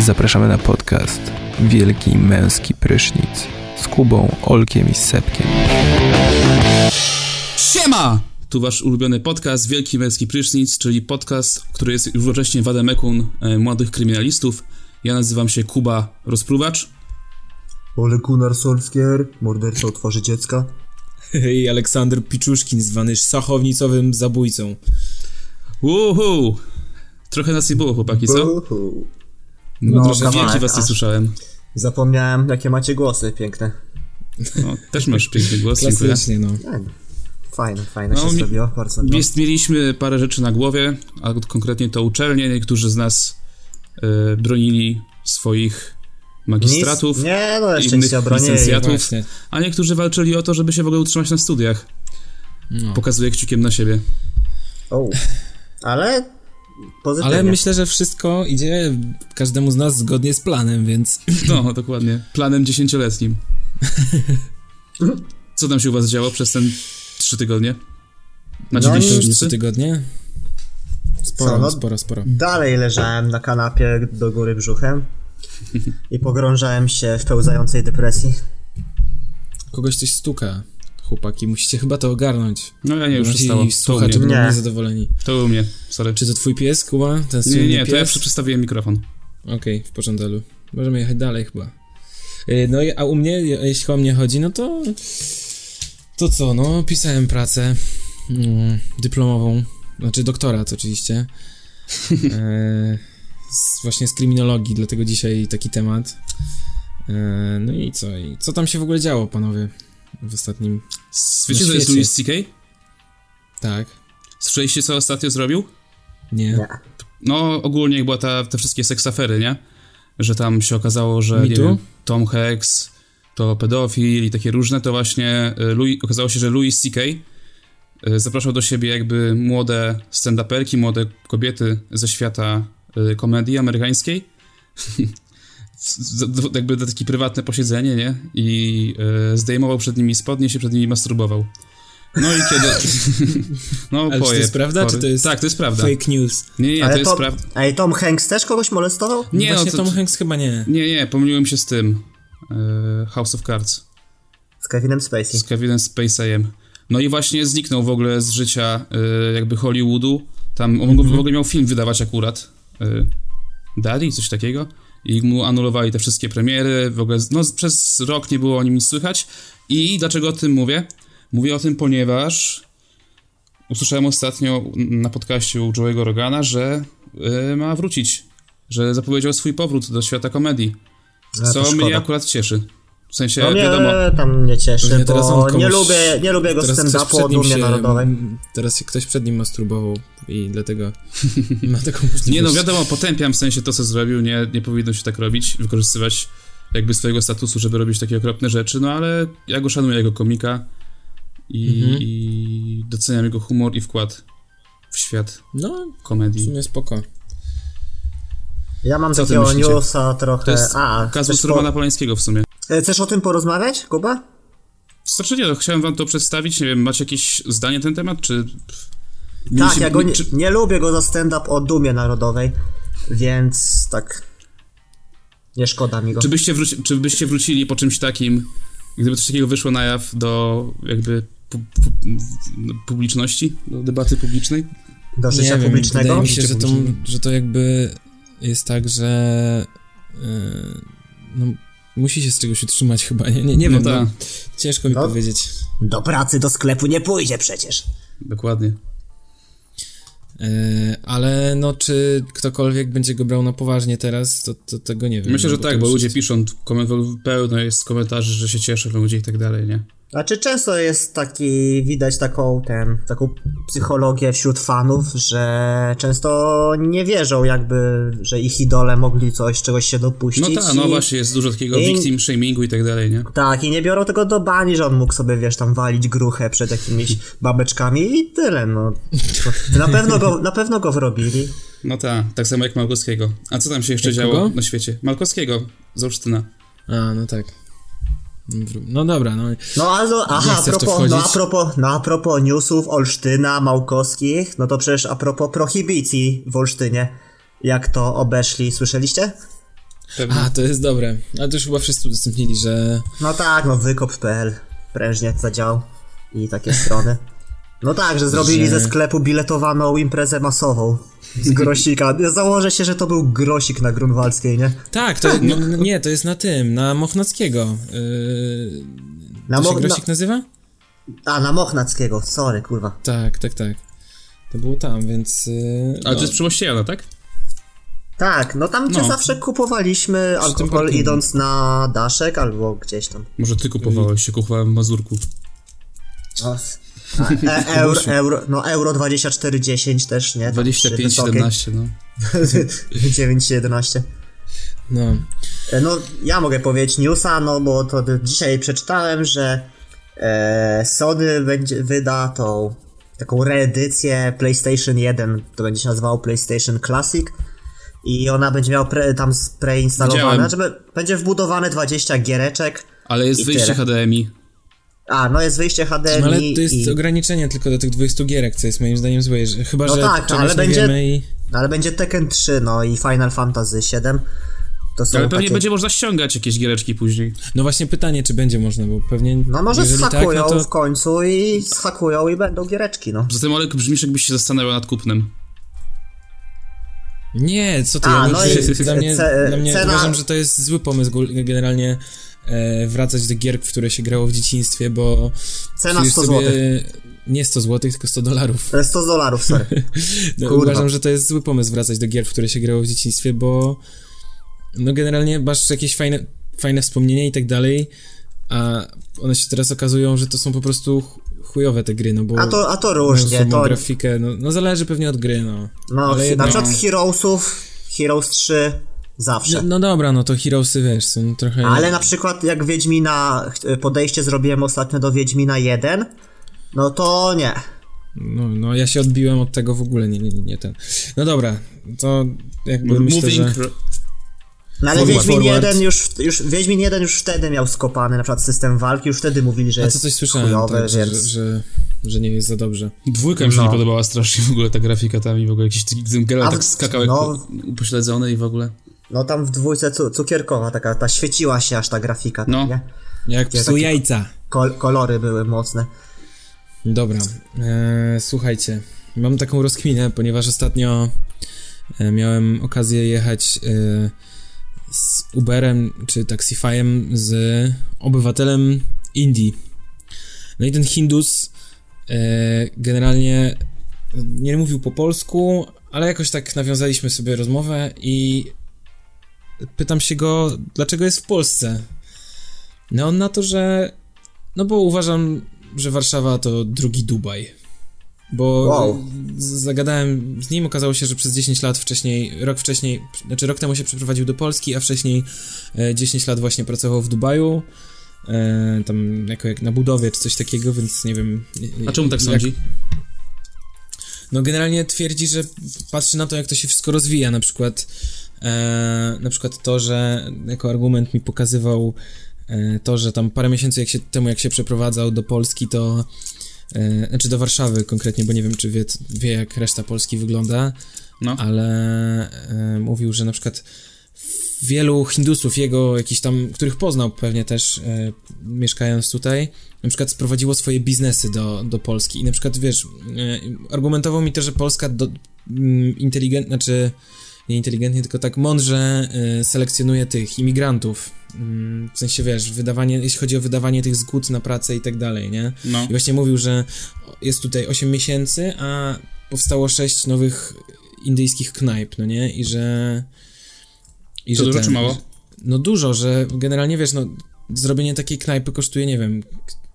Zapraszamy na podcast Wielki Męski Prysznic z Kubą, Olkiem i Sepkiem. Siema! Tu wasz ulubiony podcast Wielki Męski Prysznic, czyli podcast, który jest równocześnie wademekun e, młodych kryminalistów. Ja nazywam się Kuba Rozpruwacz. Ole Gunnar Solskjaer, morderca o twarzy dziecka. I Aleksander Piczuszkin, zwany szachownicowym zabójcą. Uhu! Trochę nas nie było, chłopaki, co? Uhu. No, No, wielki was nie a. słyszałem. Zapomniałem, jakie macie głosy piękne. No, też masz piękny głos, dziękuję. No. Tak. Fajne, fajne No, się mi- zrobiło, bardzo miło. Jest, mieliśmy parę rzeczy na głowie, a konkretnie to uczelnie. Niektórzy z nas e, bronili swoich magistratów, Nic? Nie, no jeszcze innych obronili. licencjatów. A niektórzy walczyli o to, żeby się w ogóle utrzymać na studiach. No. Pokazuję kciukiem na siebie. O. Ale pozytywnie. Ale myślę, że wszystko idzie każdemu z nas zgodnie z planem, więc No, dokładnie. Planem dziesięcioletnim. Co tam się u was działo przez ten trzy tygodnie? Macie No różnice? trzy tygodnie. Sporo, Co, no? sporo, sporo. Dalej leżałem na kanapie do góry brzuchem i pogrążałem się w pełzającej depresji. Kogoś coś stuka. Chłopaki, musicie chyba to ogarnąć. No ja nie, już przestało. Słuchacze będą Nie. niezadowoleni. To u mnie, sorry. Czy to twój pies, Kuba? Ten Nie, nie, to ja pies? przestawiłem mikrofon. Okej, w porządku. Możemy jechać dalej chyba. Yy, No, i- a u mnie, je- jeśli o mnie chodzi, no to... To co, no, pisałem pracę mm, dyplomową, znaczy doktorat oczywiście. E, z, właśnie z kryminologii, dlatego dzisiaj taki temat. E, no i co? I co tam się w ogóle działo, panowie, w ostatnim... Wiecie, co jest. Louis C.K.? Tak? Słyszeliście, co ostatnio zrobił? Nie? No, ogólnie jak była ta, te wszystkie seksafery, nie? Że tam się okazało, że wiem, Tom Hanks to pedofil i takie różne, to właśnie y, Louis, okazało się, że Louis C.K. y, zapraszał do siebie jakby młode stand-uperki, młode kobiety ze świata y, komedii amerykańskiej. Jakby na takie prywatne posiedzenie, nie? I y, zdejmował przed nimi spodnie, się przed nimi masturbował. No i kiedy... no, Ale czy to jest prawda, czy to jest Tak, to jest prawda. Fake news. Nie, nie, Ale to jest to- prawda. Ej, Tom Hanks też kogoś molestował? Nie, no, Właśnie to, Tom Hanks chyba nie. nie, nie, pomyliłem się z tym. e, House of Cards. Z Kevinem Spacey. Z Kevinem Spaceyem. No i właśnie zniknął w ogóle z życia e, jakby Hollywoodu. Tam on w ogóle miał film wydawać akurat. E, Daddy, coś takiego. I mu anulowali te wszystkie premiery. W ogóle, no przez rok nie było o nim nic słychać. I dlaczego o tym mówię? Mówię o tym, ponieważ usłyszałem ostatnio na podcaście u Joe'ego Rogana, że e, ma wrócić. Że zapowiedział swój powrót do świata komedii. Co mnie akurat cieszy. W sensie, No mnie wiadomo, tam nie cieszy, Pewnie teraz on komuś- nie lubię, nie lubię go stand-upu o dumie się- narodowej. Teraz się ktoś przed nim masturbował i dlatego ma taką możliwość. nie no wiadomo, potępiam w sensie to, co zrobił, nie, nie powinno się tak robić, wykorzystywać jakby swojego statusu, żeby robić takie okropne rzeczy, no ale ja go szanuję jako komika i, Mhm. i doceniam jego humor i wkład w świat No, w komedii. sumie spoko. Ja mam Co takiego newsa trochę... To jest A, kazus Romana Polańskiego w sumie. E, chcesz o tym porozmawiać, Kuba? Znaczy nie, no, chciałem wam to przedstawić, nie wiem, macie jakieś zdanie na ten temat, czy... Tak, Mieliście- ja go nie, czy- nie lubię go za stand-up o dumie narodowej, więc tak... Nie szkoda mi go. Czy byście, wróci, czy byście wrócili po czymś takim, gdyby coś takiego wyszło na jaw do jakby pu, pu, no, publiczności, do debaty publicznej? Do Nie życia wiem, publicznego? wydaje mi się, że to, że to jakby jest tak, że yy, no, musi się z czegoś utrzymać chyba, nie, nie, nie No wiem, tak. no, ciężko mi No. powiedzieć. Do pracy, do sklepu nie pójdzie przecież. Dokładnie. Yy, ale no, czy ktokolwiek będzie go brał na poważnie teraz, to, to tego nie wiem. Myślę, no, że tak, bo ludzie jest- piszą, koment- pełno jest komentarzy, że się cieszą ludzie i tak dalej, nie? Znaczy często jest taki, widać taką, ten, taką psychologię wśród fanów, że często nie wierzą jakby, że ich idole mogli coś, czegoś się dopuścić. No tak, no właśnie, jest dużo takiego i- victim shamingu i tak dalej, nie? Tak, i nie biorą tego do bani, że on mógł sobie, wiesz, tam walić gruchę przed jakimiś babeczkami i tyle, no. Na pewno go, na pewno go wrobili. No tak, tak samo jak Malkowskiego. A co tam się jeszcze Jak działo kogo? na świecie? Malkowskiego z Olsztyna. A, no tak. No dobra, no. No a no, aha, a propos, no, a, propos, no a propos newsów Olsztyna, Małkowskich, no to przecież a propos prohibicji w Olsztynie, jak to obeszli, słyszeliście? Pewnie. A, to jest dobre. Ale to już chyba wszyscy udostępnili, że... No tak, no wykop.pl prężnie zadziałał i takie strony. No tak, że zrobili Że- ze sklepu biletowaną imprezę masową z grosika. Założę się, że to był grosik na Grunwaldzkiej, nie? Tak, to... No, nie, to jest na tym, na Mochnackiego. Yy, Na to się Mo- Grosik nazywa? na, a, na Mochnackiego, sorry, kurwa. Tak, tak, tak. To było tam, więc... Yy, Ale no. to jest przy moście Jana, tak? Tak, no tam gdzie No. zawsze kupowaliśmy alkohol idąc na daszek albo gdzieś tam. Może ty kupowałeś, się kupowałem w Mazurku. e, euro, euro, no euro 24,10 też, nie? Tam przy 25, wysokiej. 17, no. 9,11. No. E, No, ja mogę powiedzieć newsa, no bo to dzisiaj przeczytałem, że e, Sony będzie, wyda tą taką reedycję PlayStation 1, to będzie się nazywało PlayStation Classic i ona będzie miała pre, tam preinstalowane, żeby będzie wbudowane 20 giereczek. Ale jest wyjście tyle. HDMI. A, no jest wyjście HDMI No ale to jest i, ograniczenie tylko do tych 20 gierek, co jest moim zdaniem złe. że- Chyba, No że tak, czegoś ale nie będzie- wiemy i... no, ale będzie Tekken 3, no i Final Fantasy 7. To są Ale pewnie takie... będzie można ściągać jakieś giereczki później. No właśnie pytanie, czy będzie można, bo pewnie... No może zhakują tak, no to... w końcu i zhakują i będą giereczki, no. Poza tym Olek brzmisz jakbyś się zastanawiał nad kupnem. Nie, co ty, A, ja no mówię, i dla mnie, ce- dla mnie cena- uważam, że to jest zły pomysł generalnie e, wracać do gier, w które się grało w dzieciństwie, bo Cena czujesz 100 sobie, zł. nie 100 zł, tylko 100 dolarów. To jest 100 dolarów, sorry. No, uważam, że to jest zły pomysł wracać do gier, w które się grało w dzieciństwie, bo no generalnie masz jakieś fajne, fajne wspomnienia i tak dalej, a one się teraz okazują, że to są po prostu ch- chujowe te gry, no bo A to, a to różnie, to... grafikę, no, no zależy pewnie od gry, no. No, ale na przykład Heroesów, Heroes 3 zawsze. No, no dobra, no to Heroesy, wiesz, są trochę... Ale na przykład jak Wiedźmina, ch- podejście zrobiłem ostatnio do Wiedźmina 1, no to nie. No, no ja się odbiłem od tego w ogóle, nie, nie, nie ten. No dobra, to jakby myślę, Moving... że... No ale Forward. Wiedźmin Forward. 1 już, już, Wiedźmin 1 już wtedy miał skopany na przykład system walki, już wtedy mówili, że A jest co coś słyszałem, chujowy, tak, że, więc... że, że, że nie jest za dobrze. Dwójka mi się No. nie podobała strasznie w ogóle ta grafika tam i w ogóle jakiś ten tak w- skakał jak no. po- upośledzony i w ogóle. No tam w dwójce cu- cukierkowa taka, ta świeciła się aż ta grafika, No. nie? Jak psu jajca. Kol- kolory były mocne. Dobra, e, słuchajcie, mam taką rozkminę, ponieważ ostatnio e, miałem okazję jechać e, z Uberem czy Taxifyem z obywatelem Indii. No i ten Hindus e, generalnie nie mówił po polsku, ale jakoś tak nawiązaliśmy sobie rozmowę i pytam się go, dlaczego jest w Polsce. No on na to, że no bo uważam, że Warszawa to drugi Dubaj. Bo Wow. zagadałem z nim, okazało się, że przez 10 lat wcześniej, rok wcześniej, znaczy rok temu się przeprowadził do Polski, a wcześniej e, 10 lat właśnie pracował w Dubaju. E, tam jako jak na budowie czy coś takiego, więc nie wiem. A czemu tak jak- sądzi? no generalnie twierdzi, że patrzy na to, jak to się wszystko rozwija, na przykład e, na przykład to, że jako argument mi pokazywał e, to, że tam parę miesięcy jak się, temu, jak się przeprowadzał do Polski, to e, znaczy do Warszawy konkretnie, bo nie wiem, czy wie, wie jak reszta Polski wygląda, No. ale e, mówił, że na przykład wielu Hindusów, jego jakiś tam, których poznał pewnie też e, mieszkając tutaj, na przykład sprowadziło swoje biznesy do, do Polski i na przykład, wiesz, e, argumentował mi to, że Polska do, mm, inteligent, znaczy nie inteligentnie, tylko tak mądrze e, selekcjonuje tych imigrantów, Mm, w sensie, wiesz, wydawanie, jeśli chodzi o wydawanie tych zgód na pracę i tak dalej, nie? No. I właśnie mówił, że jest tutaj 8 miesięcy, a powstało 6 nowych indyjskich knajp, no nie? I że... I To dużo czy mało? No dużo, że generalnie, wiesz, no zrobienie takiej knajpy kosztuje, nie wiem,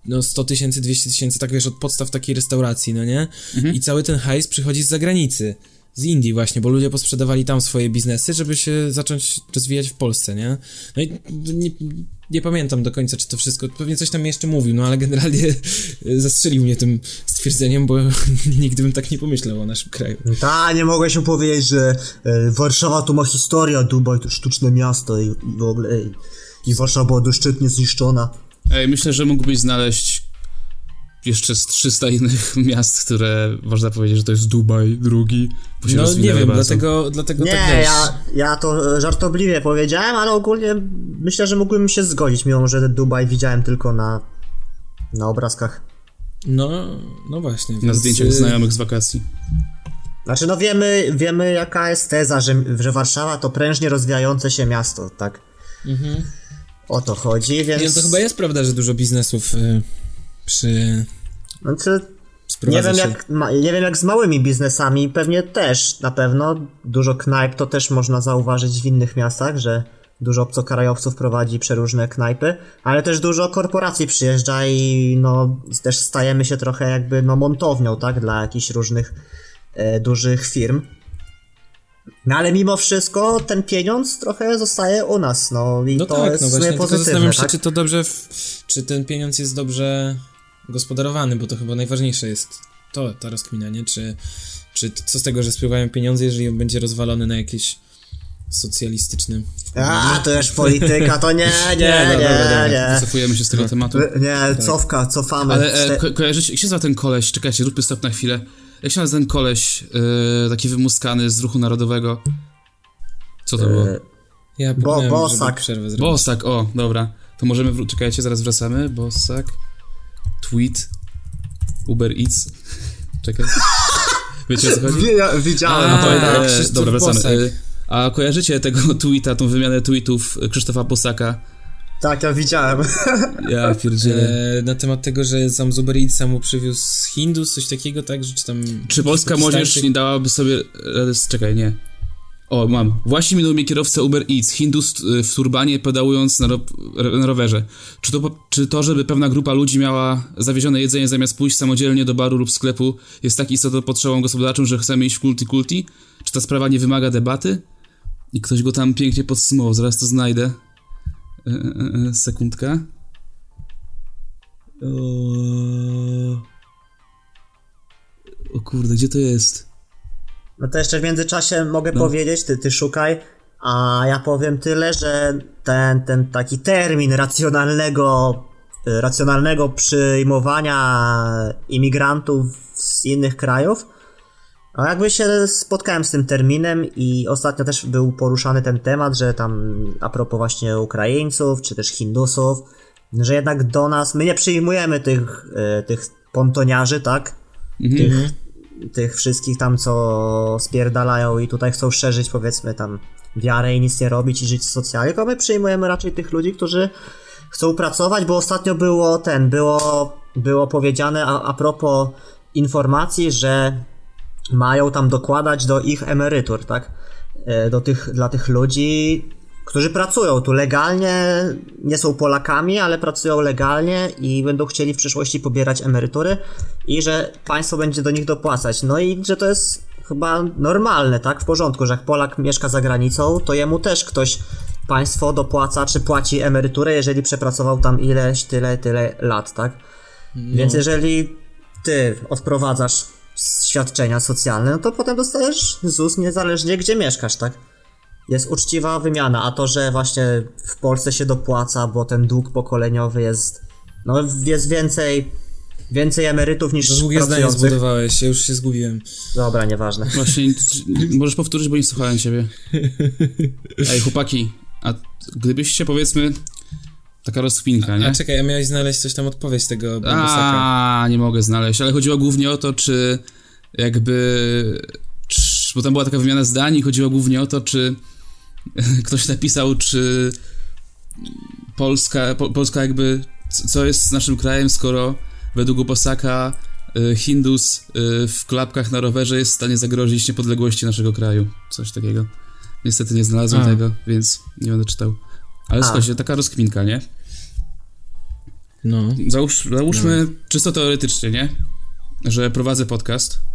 no 100 tysięcy, 200 tysięcy, tak wiesz, od podstaw takiej restauracji, no nie? Mhm. I cały ten hajs przychodzi z zagranicy. Z Indii właśnie, bo ludzie posprzedawali tam swoje biznesy, żeby się zacząć rozwijać w Polsce, nie? No i nie, nie pamiętam do końca, czy to wszystko, pewnie coś tam jeszcze mówił, no ale generalnie zastrzelił mnie tym stwierdzeniem, bo nigdy bym tak nie pomyślał o naszym kraju. Ta, nie mogę się powiedzieć, że e, Warszawa to ma historia, Dubaj to sztuczne miasto i, i w ogóle i, i Warszawa była doszczętnie zniszczona. Ej, myślę, że mógłbyś znaleźć jeszcze z 300 innych miast, które można powiedzieć, że to jest Dubaj, drugi. Bo się No nie wiem, bardzo. dlatego, dlatego Nie, tak ja, ja to żartobliwie powiedziałem, ale ogólnie myślę, że mógłbym się zgodzić, mimo że Dubaj widziałem tylko na, na obrazkach. No, no właśnie. Na więc, zdjęciach y, znajomych z wakacji. Znaczy, no wiemy, wiemy jaka jest teza, że, że Warszawa to prężnie rozwijające się miasto, tak? Mhm. O to chodzi, więc... Nie, to chyba jest prawda, że dużo biznesów y, przy... Znaczy, nie wiem, jak, nie wiem jak z małymi biznesami, pewnie też, na pewno. Dużo knajp to też można zauważyć w innych miastach, że dużo obcokrajowców prowadzi przeróżne knajpy, ale też dużo korporacji przyjeżdża i no też stajemy się trochę jakby no montownią, tak, dla jakichś różnych e, dużych firm. No ale mimo wszystko ten pieniądz trochę zostaje u nas, no i No to tak, jest no w sumie właśnie, pozytywne, zastanawiam się, tak? czy to dobrze, w, czy ten pieniądz jest dobrze gospodarowany, bo to chyba najważniejsze jest to, ta rozkmina, nie? Czy, czy co z tego, że spływają pieniądze, jeżeli on będzie rozwalony na jakieś socjalistyczny... A, to już polityka, to nie, nie, Nie, no, nie, dobra, dobra, nie. Wycofujemy się z tego tematu. Nie, cofka, cofamy. Ale e, ko kojarzycie, jak się nazywa ten koleś? Czekajcie, róbmy stop na chwilę. Jak się nazywa ten koleś, e, taki wymuskany z ruchu narodowego? Co to było? E, Ja Bo- Bosak. żeby przerwę zrobić. Bosak, o, dobra. To możemy, czekajcie, zaraz wracamy. Bosak, tweet, Uber Eats. Czekaj. Wiecie o co chodzi? Wi- ja Widziałem, A, no to e, tak. Krzysztof dobra, wracamy. E, a kojarzycie tego tweeta, tą wymianę tweetów Krzysztofa Bosaka? Tak, ja widziałem. Ja pierdzielę. E, na temat tego, że sam z Uber Eatsa mu przywiózł z Hindus, coś takiego, tak? Że Czy tam... Czy polska młodzież nie dałaby sobie z... Czekaj, nie. O, mam. Właśnie minął mnie kierowca Uber Eats, Hindus y, w turbanie pedałując na, ro na rowerze. Czy to, czy to, żeby pewna grupa ludzi miała zawiezione jedzenie zamiast pójść samodzielnie do baru lub sklepu jest tak istotną potrzebą gospodarczą, że chcemy iść w kulti kulti? Czy ta sprawa nie wymaga debaty? I ktoś go tam pięknie podsumował, zaraz to znajdę. E, e, e, sekundka. O... o kurde, gdzie to jest? No to jeszcze w międzyczasie mogę No. powiedzieć, ty, ty szukaj, a ja powiem tyle, że ten, ten taki termin racjonalnego, y, racjonalnego przyjmowania imigrantów z innych krajów, a jakby się spotkałem z tym terminem i ostatnio też był poruszany ten temat, że tam a propos właśnie Ukraińców, czy też Hindusów, że jednak do nas, my nie przyjmujemy tych, y, tych pontoniarzy, tak? Tych, tych wszystkich tam, co spierdalają i tutaj chcą szerzyć, powiedzmy, tam wiarę i nic nie robić i żyć socjalnie, tylko my przyjmujemy raczej tych ludzi, którzy chcą pracować, bo ostatnio było ten, było, było powiedziane a, a propos informacji, że mają tam dokładać do ich emerytur, tak? E, Do tych, dla tych ludzi, którzy pracują tu legalnie, nie są Polakami, ale pracują legalnie i będą chcieli w przyszłości pobierać emerytury i że państwo będzie do nich dopłacać. No i że to jest chyba normalne, tak? W porządku, że jak Polak mieszka za granicą, to jemu też ktoś państwo dopłaca czy płaci emeryturę, jeżeli przepracował tam ileś, tyle, tyle lat, tak? Więc jeżeli ty odprowadzasz świadczenia socjalne, no to potem dostajesz ZUS niezależnie gdzie mieszkasz, tak? Jest uczciwa wymiana, a to, że właśnie w Polsce się dopłaca, bo ten dług pokoleniowy jest, no jest więcej, więcej emerytów niż Za długie zdanie zbudowałeś, ja już się zgubiłem. Dobra, nieważne. Właśnie, możesz powtórzyć, bo nie słuchałem ciebie. Ej, chłopaki, a gdybyście, powiedzmy, taka rozkminka, nie? A czekaj, a miałeś znaleźć coś tam odpowiedź tego. A, nie mogę znaleźć, ale chodziło głównie o to, czy jakby. Czy, bo tam była taka wymiana zdań i chodziło głównie o to, czy ktoś napisał, czy Polska, po, Polska jakby. Co jest z naszym krajem, skoro według Bosaka y, Hindus y, w klapkach na rowerze jest w stanie zagrozić niepodległości naszego kraju. Coś takiego. Niestety nie znalazłem A. tego, więc nie będę czytał. Ale słuchajcie, taka rozkminka, nie? No. Załóż, załóżmy czysto teoretycznie, nie? Że prowadzę podcast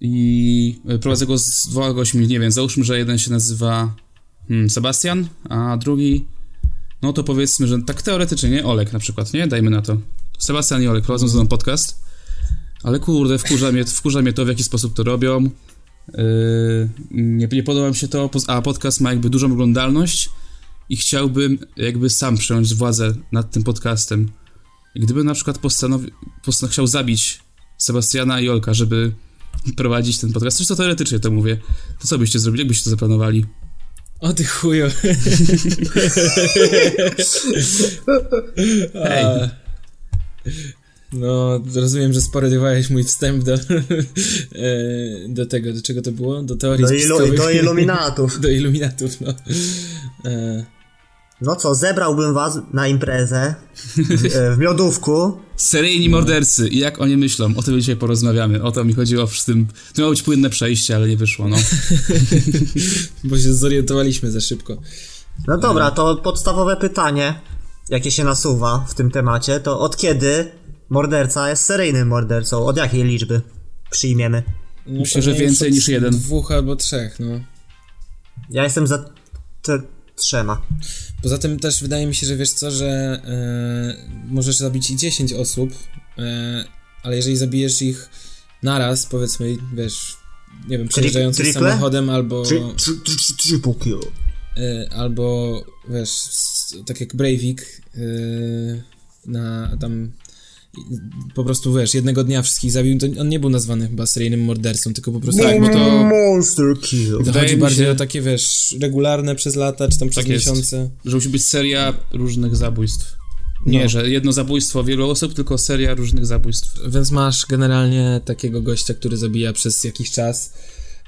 i e, prowadzę go z dwoma gośćmi, nie wiem, załóżmy, że jeden się nazywa hmm, Sebastian, a drugi, no to powiedzmy, że tak teoretycznie, nie? Olek na przykład, nie? Dajmy na to. Sebastian i Olek prowadzą ze mną podcast, ale kurde, wkurza mnie, wkurza mnie to, w jaki sposób to robią. Yy, nie, nie podoba mi się to, a podcast ma jakby dużą oglądalność i chciałbym jakby sam przejąć władzę nad tym podcastem. Gdybym na przykład postanowił, postan- chciał zabić Sebastiana i Olka, żeby prowadzić ten podcast, zresztą teoretycznie to mówię, to co byście zrobili, jak byście to zaplanowali? O ty chuju. Hej. No, rozumiem, że sporodowałeś mój wstęp do, e, do tego, do czego to było? Do teorii Do, ilu, do iluminatów. do iluminatów, no. E, No co, zebrałbym was na imprezę w, e, w miodówku. Seryjni mordercy i jak oni myślą, o tym dzisiaj porozmawiamy. O to mi chodziło w tym. To miało być płynne przejście, ale nie wyszło, no. bo się zorientowaliśmy za szybko. No dobra, to podstawowe pytanie, jakie się nasuwa w tym temacie, to od kiedy morderca jest seryjnym mordercą? Od jakiej liczby przyjmiemy? No, Myślę, że więcej niż jeden. Dwóch albo trzech, no. Ja jestem za te trzema. Poza tym też wydaje mi się, że wiesz co, że e, możesz zabić i 10 osób, e, ale jeżeli zabijesz ich naraz, powiedzmy, wiesz, nie wiem, przejeżdżającym triple? samochodem albo, Tri, tri, tri, tri, triple kill. e, albo wiesz, tak jak Breivik na tam po prostu wiesz, jednego dnia wszystkich zabił, to on nie był nazwany chyba seryjnym mordercą, tylko po prostu Tak, bo to Monster kill. Wydaje chodzi bardziej się- o takie, wiesz, regularne przez lata, czy tam przez Tak jest. miesiące. że musi być seria różnych zabójstw. Nie, No. że jedno zabójstwo wielu osób, tylko seria różnych zabójstw. Więc masz generalnie takiego gościa, który zabija przez jakiś czas,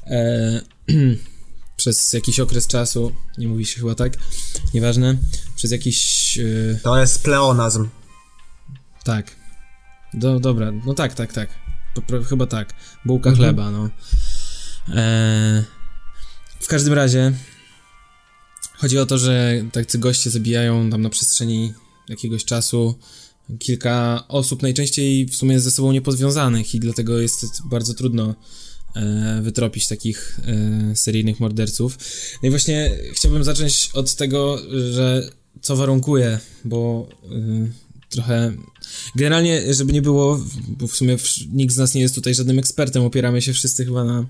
e, przez jakiś okres czasu, nie mówi się chyba tak, nieważne, przez jakiś, e, To jest pleonazm. tak, Do, dobra, no tak, tak, tak, chyba tak, bułka chleba, no. E, w każdym razie chodzi o to, że tacy goście zabijają tam na przestrzeni jakiegoś czasu kilka osób, najczęściej w sumie ze sobą niepozwiązanych i dlatego jest bardzo trudno e, wytropić takich e, seryjnych morderców. No i właśnie chciałbym zacząć od tego, że co warunkuje, bo y, trochę generalnie, żeby nie było, bo w sumie nikt z nas nie jest tutaj żadnym ekspertem, opieramy się wszyscy chyba na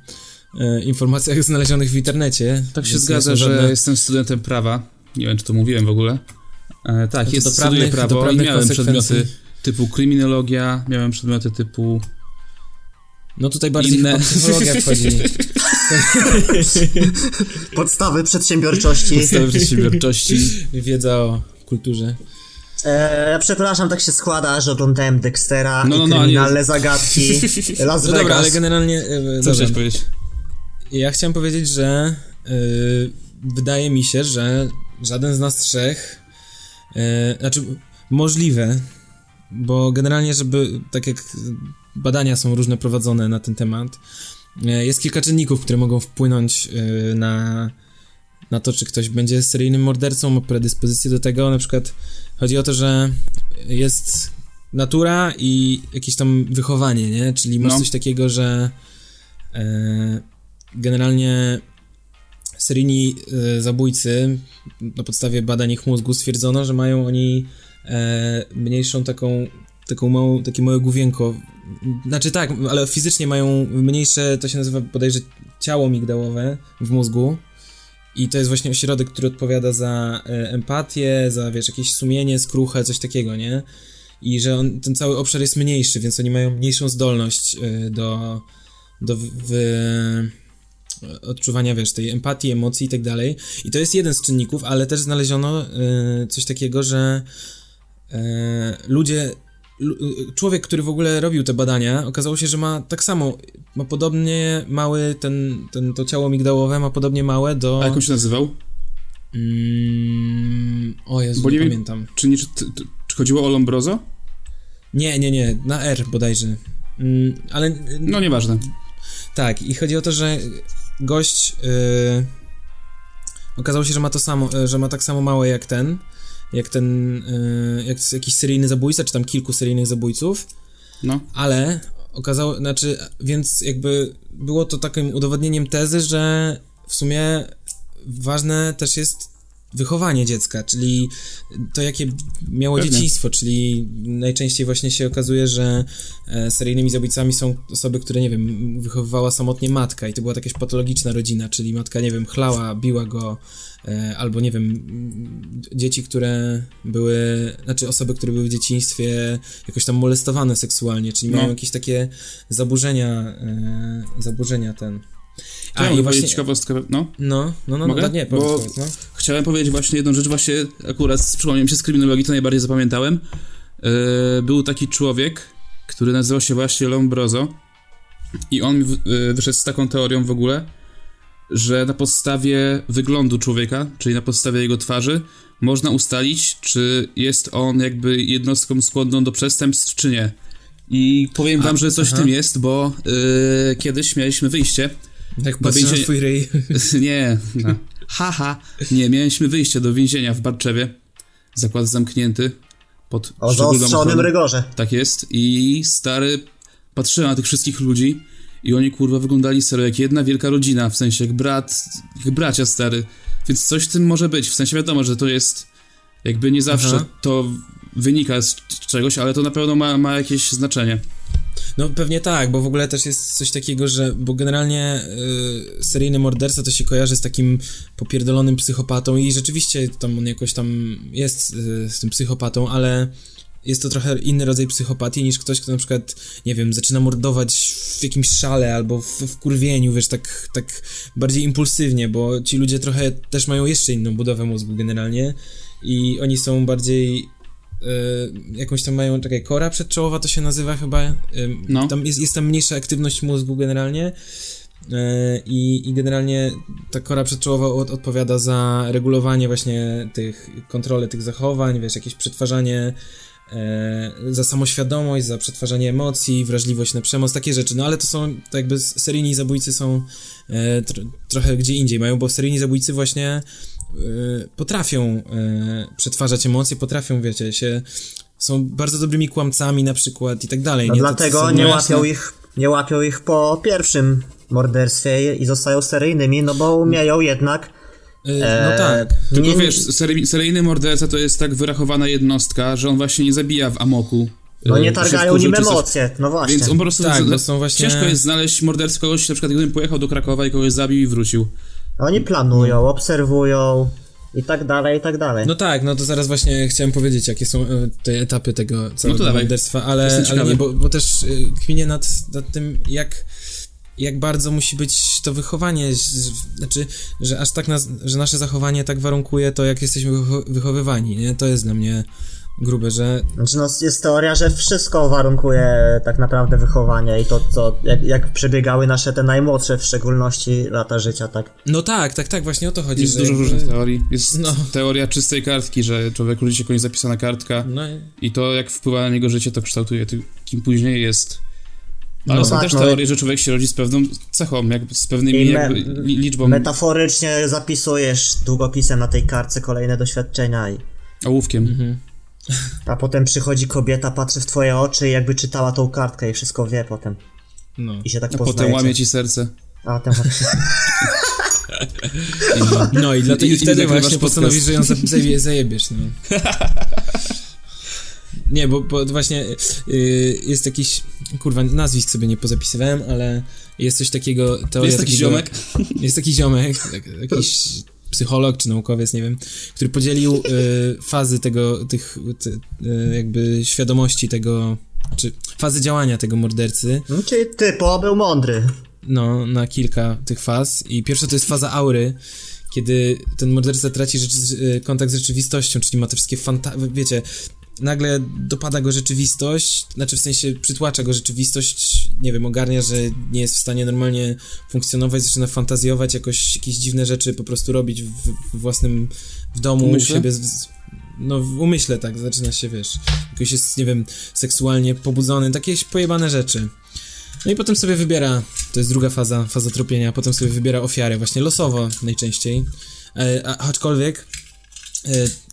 e, informacjach znalezionych w internecie. Tak się zgadza, że żadne- jestem studentem prawa. Nie wiem, czy to mówiłem w ogóle. E, tak, jest, studiuję prawnych- do prawo i miałem przedmioty typu kryminologia, miałem przedmioty typu... No tutaj bardziej inne. psychologia wchodzi. Podstawy przedsiębiorczości. podstawy przedsiębiorczości. Wiedza o kulturze. E, przepraszam, tak się składa, że oglądałem Dextera No, no, i no, kryminalne zagadki Las No Vegas. dobra, ale generalnie... e, Co dobra. chciałeś powiedzieć? Ja chciałem powiedzieć, że y, wydaje mi się, że żaden z nas trzech, y, znaczy możliwe, bo generalnie, żeby tak jak badania są różne prowadzone na ten temat, y, jest kilka czynników, które mogą wpłynąć na, na to, czy ktoś będzie seryjnym mordercą, ma predyspozycję do tego. Na przykład chodzi o to, że jest natura i jakieś tam wychowanie, nie? Czyli masz No. coś takiego, że e, generalnie seryjni e, zabójcy na podstawie badań ich mózgu stwierdzono, że mają oni e, mniejszą taką taką małą, takie małe główienko. Znaczy tak, ale fizycznie mają mniejsze, to się nazywa bodajże ciało migdałowe w mózgu. I to jest właśnie ośrodek, który odpowiada za e, empatię, za wiesz, jakieś sumienie, skruchę, coś takiego, nie? I że on, ten cały obszar jest mniejszy, więc oni mają mniejszą zdolność e, do, do w, w, odczuwania, wiesz, tej empatii, emocji i tak dalej. I to jest jeden z czynników, ale też znaleziono e, coś takiego, że e, ludzie, lu, człowiek, który w ogóle robił te badania, okazało się, że ma tak samo, ma podobnie mały, ten, ten, to ciało migdałowe ma podobnie małe do... A jak on się nazywał? Mm, o Jezu, Bo nie nie wiem- pamiętam. Czy, nie, czy, czy chodziło o Lombrozo? Nie, nie, nie, na R bodajże. Mm, ale No nieważne. Tak, i chodzi o to, że gość yy, okazało się, że ma to samo, yy, że ma tak samo małe jak ten, jak ten, yy, jak jakiś seryjny zabójca, czy tam kilku seryjnych zabójców, No. ale okazało, znaczy, więc jakby było to takim udowodnieniem tezy, że w sumie ważne też jest wychowanie dziecka, czyli to, jakie miało Pewnie. dzieciństwo, czyli najczęściej właśnie się okazuje, że e, seryjnymi zabójcami są osoby, które, nie wiem, wychowywała samotnie matka i to była jakaś patologiczna rodzina, czyli matka, nie wiem, chlała, biła go, e, albo, nie wiem, dzieci, które były, znaczy osoby, które były w dzieciństwie jakoś tam molestowane seksualnie, czyli No. mają jakieś takie zaburzenia, e, zaburzenia ten... A, ja mogę powiedzieć ciekawostkę, no. No, no, no, Mogę? no, nie, Bo- powiedz, no. Chciałem powiedzieć właśnie jedną rzecz, właśnie akurat przypomniał mi się z kryminologii, to najbardziej zapamiętałem. Yy, był taki człowiek, który nazywał się właśnie Lombroso i on yy, wyszedł z taką teorią w ogóle, że na podstawie wyglądu człowieka, czyli na podstawie jego twarzy, można ustalić, czy jest on jakby jednostką skłonną do przestępstw, czy nie. I powiem wam, że coś w aha. tym jest, bo yy, kiedyś mieliśmy wyjście Jak Do więzienia- twój ryj. nie, no. haha. Nie, mieliśmy wyjście do więzienia w Barczewie. Zakład zamknięty. Pod O zaostrzonym rygorze. Tak jest. I stary, patrzyłem na tych wszystkich ludzi i oni kurwa wyglądali serio jak jedna wielka rodzina, w sensie jak brat, jak bracia stary. Więc coś w tym może być. W sensie wiadomo, że to jest jakby nie zawsze Aha. to wynika z czegoś, ale to na pewno ma, ma jakieś znaczenie. No pewnie tak, bo w ogóle też jest coś takiego, że, bo generalnie y, morderca to się kojarzy z takim popierdolonym psychopatą i rzeczywiście tam on jakoś tam jest y, z tym psychopatą, ale jest to trochę inny rodzaj psychopatii niż ktoś, kto na przykład, nie wiem, zaczyna mordować w jakimś szale albo w, w kurwieniu, wiesz, tak, tak bardziej impulsywnie, bo ci ludzie trochę też mają jeszcze inną budowę mózgu generalnie i oni są bardziej jakąś tam mają, czekaj, kora przedczołowa to się nazywa chyba, y, No. tam jest, jest tam mniejsza aktywność mózgu generalnie y, i, i generalnie ta kora przedczołowa od, odpowiada za regulowanie właśnie tych, kontrolę tych zachowań, wiesz, jakieś przetwarzanie e, za samoświadomość, za przetwarzanie emocji, wrażliwość na przemoc, takie rzeczy, no ale to są, to jakby seryjni zabójcy są e, tr- trochę gdzie indziej mają, bo seryjni zabójcy właśnie potrafią e, przetwarzać emocje, potrafią, wiecie, się są bardzo dobrymi kłamcami na przykład i tak dalej. No nie? Dlatego nie łapią jasne. ich, nie łapią ich po pierwszym morderstwie i zostają seryjnymi, no bo umieją jednak E, no e, tak. Tylko nie- wiesz, sery, seryjny morderca to jest tak wyrachowana jednostka, że on właśnie nie zabija w amoku. No e, nie targają nim emocje, no właśnie. Więc on po prostu. Tak, bo są właśnie- Ciężko jest znaleźć mordercę kogoś, na przykład gdybym pojechał do Krakowa i kogoś zabił i wrócił. Oni planują, obserwują i tak dalej, i tak dalej. No tak, no to zaraz właśnie chciałem powiedzieć, jakie są e, te etapy tego całego No morderstwa, ale, ale nie, bo, bo też y, kminię nad, nad tym, jak, jak bardzo musi być to wychowanie, znaczy, że aż tak nas, że nasze zachowanie tak warunkuje to, jak jesteśmy wycho- wychowywani, nie? To jest dla mnie grube, że Znaczy no jest teoria, że wszystko warunkuje tak naprawdę wychowanie i to, co, jak, jak przebiegały nasze te najmłodsze w szczególności lata życia, tak. no tak, tak, tak, właśnie o to chodzi, Jest dużo jakby- różnych teorii. Jest No. teoria czystej kartki, że człowiek rodzi się kogoś zapisana kartka No, i to jak wpływa na niego życie, to kształtuje kim później jest. Ale No są tak, też no. teorie, że człowiek się rodzi z pewną cechą, jakby z pewnymi me- jakby li, liczbą Metaforycznie zapisujesz długopisem na tej kartce kolejne doświadczenia i ołówkiem. Mhm. A potem przychodzi kobieta, patrzy w twoje oczy i jakby czytała tą kartkę i wszystko wie potem. no. I się tak A potem łamie ci serce. A ten No i dlatego I- i wtedy właśnie postanowisz, że ją za- zaje- zajebiesz, no. Nie, bo, bo właśnie y, jest jakiś, kurwa, nazwisk sobie nie pozapisywałem, ale jest coś takiego, teoria Jest taki takiego, ziomek. Jest taki ziomek, tak, jakiś psycholog czy naukowiec, nie wiem, który podzielił y, fazy tego, tych, y, jakby świadomości tego, czy fazy działania tego mordercy, no, czyli typo był mądry. no, na kilka tych faz. I pierwsza to jest faza aury, kiedy ten morderca traci rzeczy, y, kontakt z rzeczywistością, czyli ma te wszystkie fanta... wiecie, nagle dopada go rzeczywistość, znaczy w sensie przytłacza go rzeczywistość, nie wiem, ogarnia, że nie jest w stanie normalnie funkcjonować, zaczyna fantazjować, jakoś jakieś dziwne rzeczy po prostu robić w, w własnym w domu, u Umyśle? siebie, z, z- no w umyśle tak, zaczyna się, wiesz, jakoś jest, nie wiem, seksualnie pobudzony, takie pojebane rzeczy. No i potem sobie wybiera, to jest druga faza, faza tropienia, potem sobie wybiera ofiarę, właśnie losowo najczęściej. E, a, aczkolwiek e,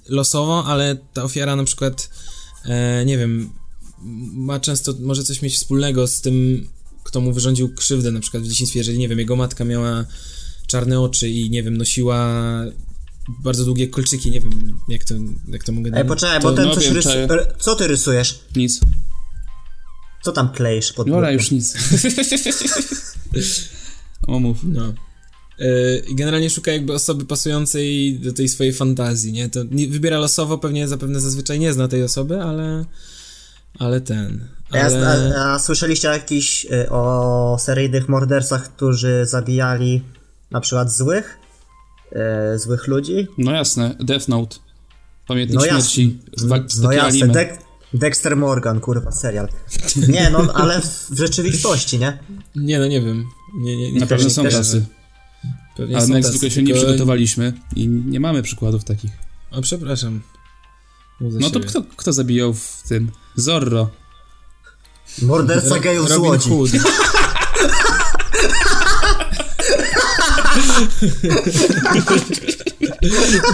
losowo, ale ta ofiara na przykład, e, nie wiem, ma często, może coś mieć wspólnego z tym, kto mu wyrządził krzywdę na przykład w dzieciństwie, jeżeli, nie wiem, jego matka miała czarne oczy i, nie wiem, nosiła bardzo długie kolczyki, nie wiem jak to, jak to mogę Ej, poczekaj, To bo ten no coś wiem, Co ty rysujesz? Nic. Co tam kleisz pod Dobra, już nic. Omów. No. I generalnie szuka jakby osoby pasującej do tej swojej fantazji, nie? To nie, wybiera losowo, pewnie zapewne zazwyczaj nie zna tej osoby, ale... Ale ten... A, ja- Ale... a, a słyszeliście jakiś y, o seryjnych mordercach, którzy zabijali na przykład złych? Y, złych ludzi? No jasne, Death Note. Pamiętnik No śmierci. Wa- No jasne. Dek- Dexter Morgan, kurwa, serial. Nie, no, ale w, w rzeczywistości, nie? Nie, no nie wiem. Nie, nie, nie Na pewno są też- tacy. Pewnie Ale my jak zwykle się nie przygotowaliśmy i nie mamy przykładów takich. O, przepraszam. No to siebie. kto, kto zabijał w tym? Zorro. Morderca gejów z Łodzi. Hood.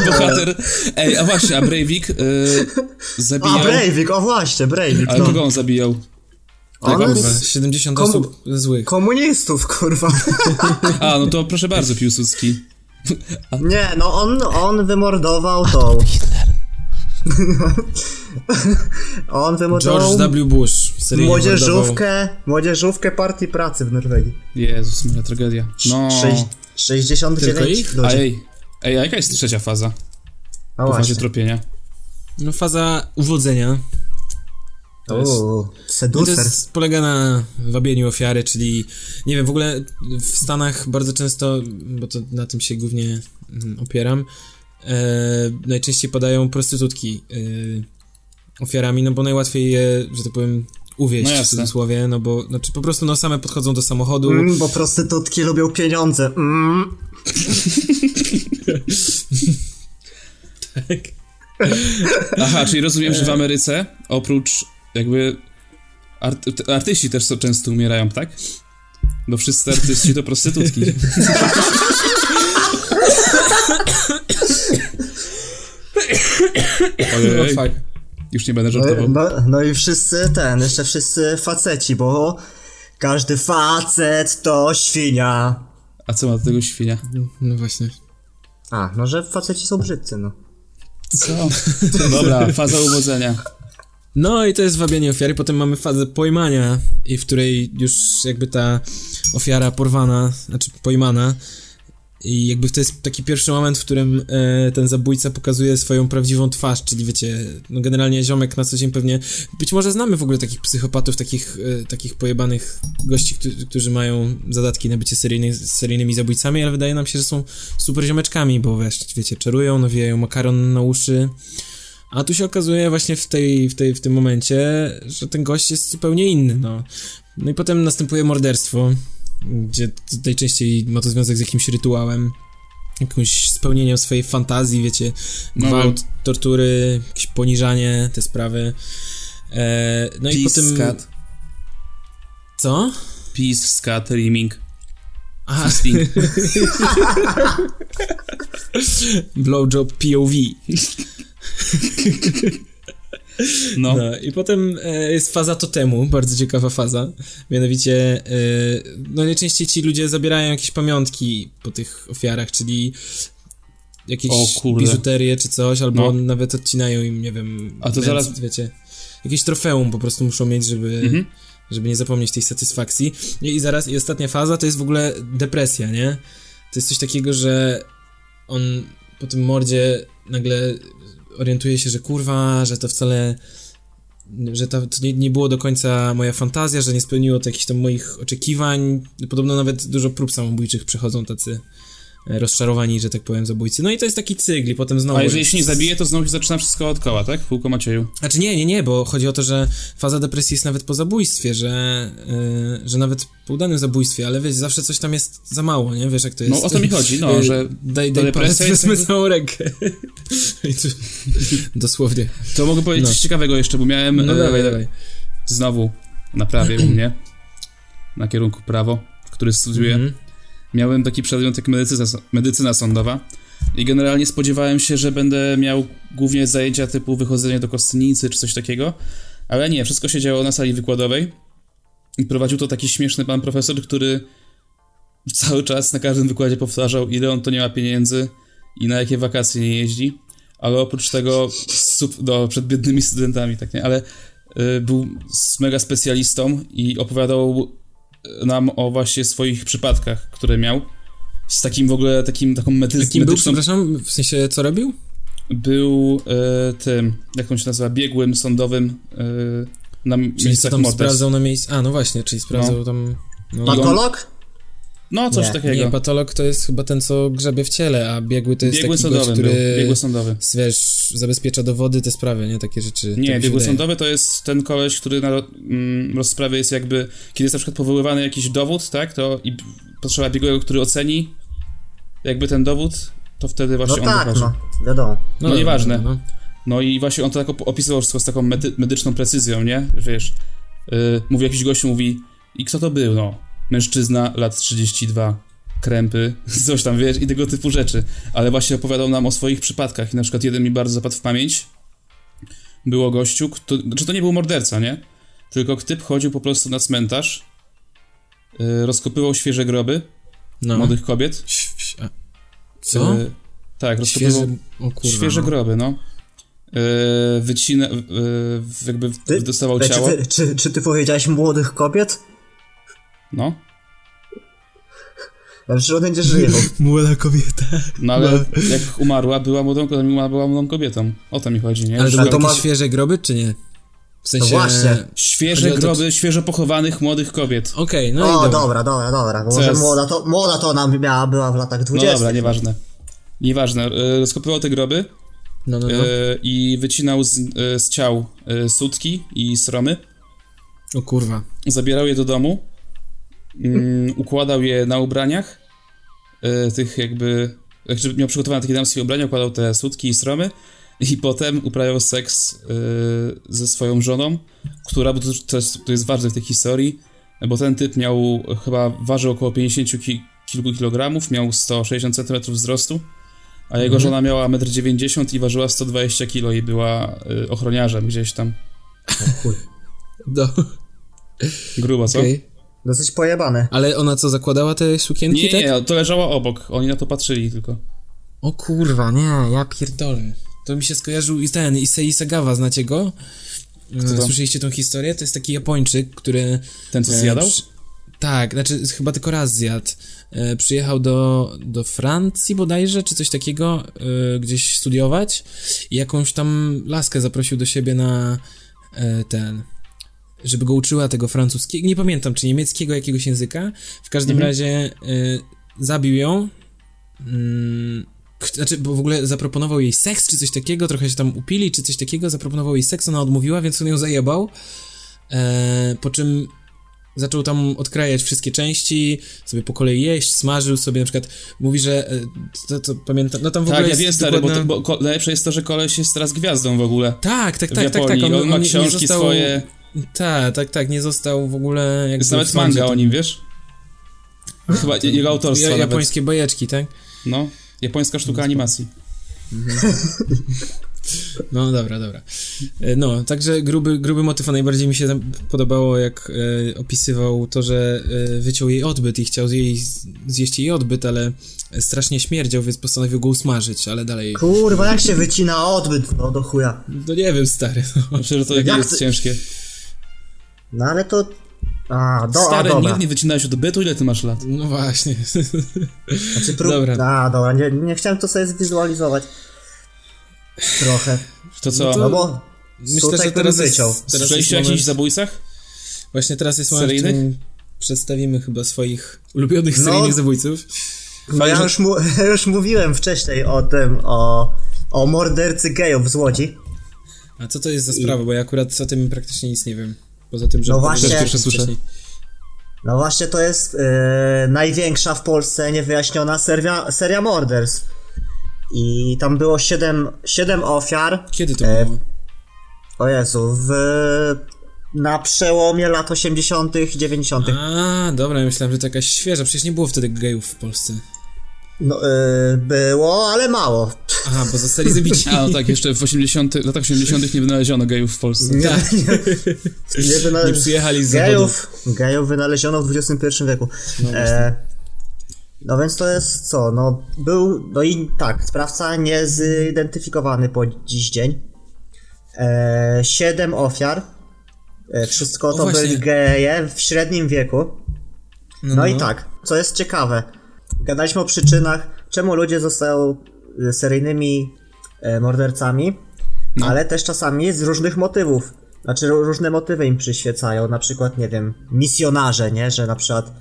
Bohater. Ej, a właśnie, a Breivik yy, A, zabijał... Breivik, o właśnie, Breivik, Ale no. kogo on zabijał? On Kurwa, z 70 Komu- osób złych. komunistów, kurwa. A, no to proszę bardzo, Piłsudski. Nie, no on, on wymordował tą... on wymordował George W. Bush. mordował. młodzieżówkę, młodzieżówkę partii pracy w Norwegii. Jezus, moja tragedia. No. Sześć, 69 Tylko ich? A ludzi. ej, ej, a jaka jest trzecia faza? A Po fazie właśnie. tropienia. No faza uwodzenia. To jest, Uuu, no to jest, polega na wabieniu ofiary, czyli nie wiem, w ogóle w Stanach bardzo często, bo to na tym się głównie mm, opieram, e, najczęściej podają prostytutki e, ofiarami, no bo najłatwiej je, że tak powiem, uwieść No w cudzysłowie, no bo znaczy po prostu no same podchodzą do samochodu, Mm, bo prostytutki lubią pieniądze. Mm. Aha, czyli rozumiem, że w Ameryce oprócz jakby art, artyści też so często umierają, tak? Bo wszyscy artyści to prostytutki. no, Ojej, już nie będę No, żartował. no, no i wszyscy ten, jeszcze wszyscy faceci, bo każdy facet to świnia. A co ma do tego świnia? no właśnie. A, no że faceci są brzydcy, no. Co? Dobra, faza uwodzenia. No i to jest wabienie ofiary, potem mamy fazę pojmania, i w której już jakby ta ofiara porwana, znaczy pojmana i jakby to jest taki pierwszy moment, w którym e, ten zabójca pokazuje swoją prawdziwą twarz, czyli wiecie, no generalnie ziomek na co dzień pewnie, być może znamy w ogóle takich psychopatów, takich, e, takich pojebanych gości, którzy, którzy mają zadatki na bycie seryjny, seryjnymi zabójcami, ale wydaje nam się, że są super ziomeczkami, bo wiesz, wiecie, czarują, nawijają makaron na uszy, a tu się okazuje właśnie w, tej, w, tej, w tym momencie, że ten gość jest zupełnie inny, no. No i potem następuje morderstwo, gdzie najczęściej ma to związek z jakimś rytuałem, jakimś spełnieniem swojej fantazji, wiecie, No gwałt, tortury, jakieś poniżanie, te sprawy. E, no i Peace potem... scat. Co? Peace, scat, rimming. Aha, blowjob POV. No. No i potem e, jest faza totemu, bardzo ciekawa faza. Mianowicie, e, no najczęściej ci ludzie zabierają jakieś pamiątki po tych ofiarach, czyli jakieś biżuterię czy coś, albo No. nawet odcinają im, nie wiem, A to zaraz- wiecie, jakieś trofeum po prostu muszą mieć, żeby, Mhm. żeby nie zapomnieć tej satysfakcji. I, I zaraz, i ostatnia faza to jest w ogóle depresja, nie? To jest coś takiego, że on po tym mordzie nagle orientuje się, że kurwa, że to wcale że to, nie, nie było do końca moja fantazja, że nie spełniło to jakichś tam moich oczekiwań. Podobno nawet dużo prób samobójczych przechodzą tacy rozczarowani, że tak powiem, zabójcy. No i to jest taki cykl i potem znowu... A jeżeli się nie zabije, to znowu się zaczyna wszystko od koła, tak? Półko Macieju. Znaczy nie, nie, nie, bo chodzi o to, że faza depresji jest nawet po zabójstwie, że, yy, że nawet po udanym zabójstwie, ale wiesz, zawsze coś tam jest za mało, nie? Wiesz jak to jest. No o to mi chodzi, no, że Daj, daj palec, wezmę jakby- całą rękę. Dosłownie. To mogę powiedzieć No. coś ciekawego jeszcze, bo miałem No e, dawaj, dawaj. znowu na prawie u mnie, na kierunku prawo, który studiuję. Mhm. Miałem taki przedmiot jak medycyna, medycyna sądowa i generalnie spodziewałem się, że będę miał głównie zajęcia typu wychodzenie do kostnicy czy coś takiego, ale nie, wszystko się działo na sali wykładowej i prowadził to taki śmieszny pan profesor, który cały czas na każdym wykładzie powtarzał, ile on to nie ma pieniędzy, i na jakie wakacje nie jeździ, ale oprócz tego sup, no, przed biednymi studentami, tak nie, ale y, był mega specjalistą i opowiadał nam o właśnie swoich przypadkach, które miał. Z takim w ogóle, takim, taką mety- A kim był, przepraszam, w sensie co robił? Był e, tym, jak on się nazywa, biegłym sądowym e, na Czyli co tam morderstw. sprawdzał na miejscu. A, no właśnie, czyli sprawdzał tam. No, Patolog? No, coś Nie, takiego. nie, patolog to jest chyba ten, co grzebie w ciele, a biegły to jest biegły taki sądowy gość, był, który biegły sądowy. wiesz, zabezpiecza dowody, te sprawy, nie? Takie rzeczy. tak Nie, się biegły sądowy to jest ten koleś, który na mm, rozprawie jest jakby, kiedy jest na przykład powoływany jakiś dowód, tak, to i potrzeba biegłego, który oceni jakby ten dowód, to wtedy No właśnie on tak, wychodzi. no, wiadomo. No dobra, nieważne. No, No i właśnie on to tak op- opisywał wszystko z taką medy- medyczną precyzją, nie? Wiesz, yy, mówi jakiś gościu, mówi i kto to był, no? Mężczyzna, lat 32, krępy, coś tam, wiesz, i tego typu rzeczy. Ale właśnie opowiadał nam o swoich przypadkach i na przykład jeden mi bardzo zapadł w pamięć. Było gościu, kto, znaczy to nie był morderca, nie? Tylko typ chodził po prostu na cmentarz, yy, rozkopywał świeże groby no. młodych kobiet. Co? Yy, tak, rozkopywał Świeże... O kurwa. świeże no. groby, no. Yy, wycina, yy, jakby Ty- dostawał ciało. Czy ty, czy, czy ty powiedziałeś młodych kobiet? No. Ja przecież on nie żyje. Młoda kobieta. No ale jak umarła, była młodą, była młodą kobietą. O to mi chodzi, nie? Ale to ma- świeże groby, czy nie? W sensie... właśnie. Świeże to, groby, świeżo pochowanych młodych kobiet. Okej, no i o, dobra. dobra, dobra, dobra. Bo Co może jest? młoda to, młoda to ona miała, była w latach No 20. dobra, nieważne. Nieważne. Yy, Rozkopywał te groby No, no, no. yy, i wycinał z, yy, z ciał sutki i sromy. O kurwa. Zabierał je do domu. Mm, układał je na ubraniach. Yy, tych jakby... Jakby miał przygotowane takie damskie ubrania, układał te sutki i sromy. I potem uprawiał seks yy, ze swoją żoną, która, bo to, to, jest, to jest ważne w tej historii, bo ten typ miał, chyba ważył około 50 ki, kilku kilogramów, miał 160 cm wzrostu, a jego Mhm. żona miała 1,90 m i ważyła 120 kg i była y, ochroniarzem gdzieś tam. Do... Grubo, co? Okej. Dosyć pojebane. Ale ona co, zakładała te sukienki, Nie, tak? nie, to leżało obok, oni na to patrzyli tylko. O kurwa, nie, ja pierdolę. To mi się skojarzył i ten, Issei Sagawa, znacie go? Kto to? Słyszeliście tą historię? To jest taki Japończyk, który... Ten, co e, zjadał? przy- Tak, znaczy chyba tylko raz zjadł. E, przyjechał do, do Francji bodajże, czy coś takiego, e, gdzieś studiować i jakąś tam laskę zaprosił do siebie na e, ten, żeby go uczyła tego francuskiego, nie pamiętam, czy niemieckiego jakiegoś języka. W każdym Mhm. razie e, zabił ją. Mm, znaczy, bo w ogóle zaproponował jej seks, czy coś takiego, trochę się tam upili, czy coś takiego, zaproponował jej seks, ona odmówiła, więc on ją zajebał. E, po czym zaczął tam odkrajać wszystkie części, sobie po kolei jeść, smażył sobie na przykład, mówi, że e, to, to pamiętam, no tam w Tak, ogóle ja jest wiem, stary, bo, dokładna- to, bo najlepsze jest to, że koleś jest teraz gwiazdą w ogóle. Tak, tak, tak, tak, tak, on, ma nie- nie książki został, swoje, Tak, tak, tak, nie został w ogóle jakby jest nawet manga to- o nim, wiesz? Chyba jego autorstwa Ja, nawet. japońskie bajeczki, tak? No, japońska sztuka animacji. No dobra, dobra. E, No, także gruby, gruby motyw, a najbardziej mi się tam podobało, jak e, opisywał to, że e, wyciął jej odbyt i chciał jej, zjeść jej odbyt, ale strasznie śmierdział, więc postanowił go usmażyć, ale dalej... Kurwa, jak się wycina odbyt, no do chuja. No nie wiem, stary, no. Myślę, że to Jak jest ty- ciężkie. No ale to... A, do, a Stary, dobra. nigdy nie wycinałeś od bytu, ile ty masz lat? No właśnie. Znaczy, prób... Dobra. A, dobra, nie, nie chciałem to sobie zwizualizować. Trochę. To co? No to- No bo... Myślę, że teraz wyciął. jest, teraz jest Słyszeliście o jakichś zabójcach? Właśnie teraz jest moment, przedstawimy chyba swoich ulubionych No. seryjnych zabójców. No ja już, mu, już mówiłem wcześniej o tym, o, o mordercy gejów z Łodzi. A co to jest za sprawa, bo ja akurat o tym praktycznie nic nie wiem. Poza tym, że... No właśnie- pierwsze słyszę. No właśnie to jest e, największa w Polsce niewyjaśniona seria, seria morderstw. I tam było 7, 7 ofiar. Kiedy to E, było? O Jezu, w, na przełomie lat 80. i 90. A, dobra, ja myślałem, że to jakaś świeża, przecież nie było wtedy gejów w Polsce. No, e, było, ale mało. Aha, bo zostali zabici. A, no tak, jeszcze w 80 latach 80 nie wynaleziono gejów w Polsce. Nie, Tak. nie, nie, wyna- Nie przyjechali z gejów, gejów wynaleziono w XXI wieku. No e, No więc to jest co? No był, no i tak, sprawca niezidentyfikowany po dziś dzień. E, siedem ofiar. E, wszystko O, to właśnie. byli geje w średnim wieku. No, No i tak, co jest ciekawe, gadaliśmy o przyczynach, czemu ludzie zostają e, seryjnymi e, mordercami, ale też czasami z różnych motywów. Znaczy ró- różne motywy im przyświecają, na przykład, nie wiem, misjonarze, nie? Że na przykład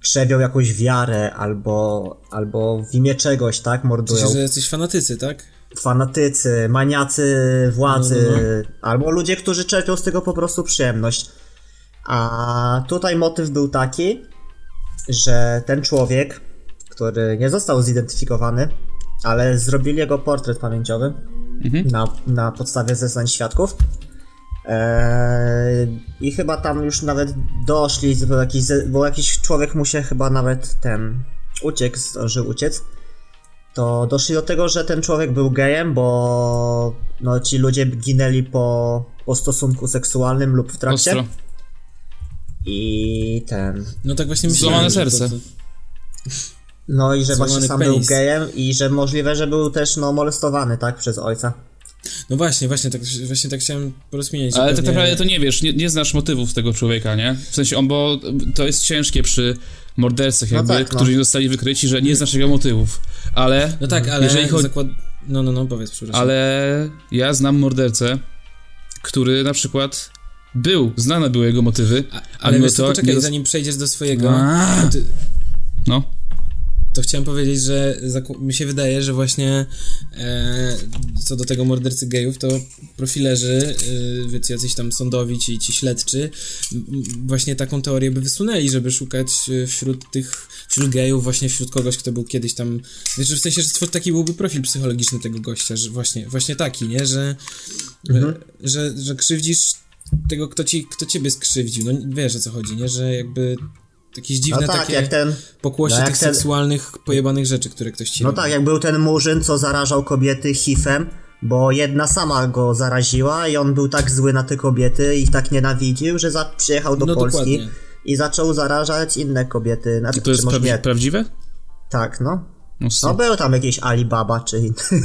krzewią jakąś wiarę albo, albo w imię czegoś, tak? Mordują. sensie, że jesteś fanatycy, tak? Fanatycy, maniacy władzy, No, no, albo ludzie, którzy czerpią z tego po prostu przyjemność. A tutaj motyw był taki, że ten człowiek, który nie został zidentyfikowany, ale zrobili jego portret pamięciowy na, na podstawie zeznań świadków. Eee, I chyba tam już nawet doszli, bo jakiś, bo jakiś człowiek mu się chyba nawet ten uciekł, zdążył uciec. To doszli do tego, że ten człowiek był gejem, bo no, ci ludzie ginęli po, po stosunku seksualnym lub w trakcie. Ostro. I ten. No tak właśnie myślałem. Złamane że to- serce. to- No i że właśnie sam penis. był gejem i że możliwe, że był też no, molestowany, tak, przez ojca. No właśnie, właśnie tak, właśnie tak chciałem porozmieniać. że Ale tak naprawdę to nie wiesz, nie, nie znasz motywów tego człowieka, nie? W sensie on, bo to jest ciężkie przy mordercach No jakby, tak, no. którzy nie zostali wykryci, że nie znasz jego motywów. Ale, No tak, ale jeżeli chodzi, zakład... No, no, no, powiedz, przepraszam. ale ja znam mordercę, który na przykład był, znane były jego motywy, A, ale mimo to poczekaj, nie zanim przejdziesz do swojego, A. ty, no. To chciałem powiedzieć, że mi się wydaje, że właśnie e, co do tego mordercy gejów, to profilerzy, e, więc jacyś tam sądowi, ci, ci śledczy, właśnie taką teorię by wysunęli, żeby szukać e, wśród tych, wśród gejów, właśnie wśród kogoś, kto był kiedyś tam, wiesz, że w sensie, że taki byłby profil psychologiczny tego gościa, że właśnie, właśnie taki, nie, że, Mhm. e, że, że krzywdzisz tego, kto ci, kto ciebie skrzywdził, no wiesz o co chodzi, nie, że jakby jakieś No dziwne tak, takie jak ten. pokłosie no jak tych ten- seksualnych, pojebanych rzeczy, które ktoś ci No robi. tak, jak był ten murzyn, co zarażał kobiety HIV-em, bo jedna sama go zaraziła i on był tak zły na te kobiety i tak nienawidził, że za- przyjechał do No Polski dokładnie. i zaczął zarażać inne kobiety. Znaczy, To jest pra- prawdziwe? Tak, no. No, No no był tam jakiś Alibaba czy inny.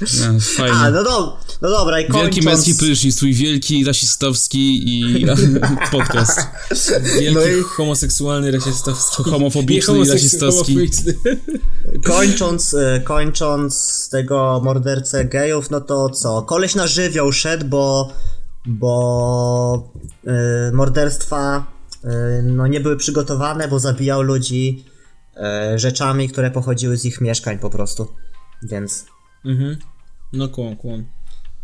no, fajnie. A, no, do, no dobra, i kończąc... Wielki męski prysznic, twój wielki rasistowski i podcast. Wielki No i- homoseksualny, rasistowski. Homofobiczny i rasistowski. Kończąc, e, kończąc tego mordercę gejów, no to co? Koleś na żywioł szedł, bo, bo e, morderstwa e, no nie były przygotowane, bo zabijał ludzi rzeczami, które pochodziły z ich mieszkań po prostu. Więc Mhm. No kłon, kłon.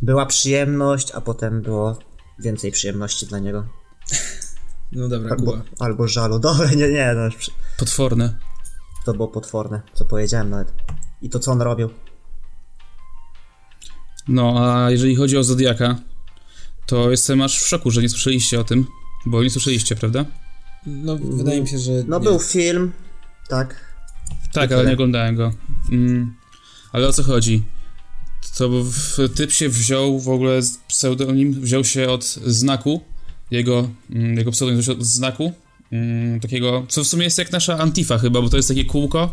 była przyjemność, a potem było więcej przyjemności dla niego. No dobra, Albo, Kuba. albo żalu. Dobra, nie, nie, no, Potworne. to było potworne, co powiedziałem nawet. I to, co on robił. No, a jeżeli chodzi o Zodiaka, to jestem aż w szoku, że nie słyszeliście o tym, bo nie słyszeliście, prawda? No, wydaje mi się, że No nie. był film, tak, Tak, ale nie oglądałem go. Mm, ale o co chodzi? To typ się wziął w ogóle, z pseudonim wziął się od znaku, jego, mm, jego pseudonim wziął się od znaku, mm, takiego, co w sumie jest jak nasza Antifa chyba, bo to jest takie kółko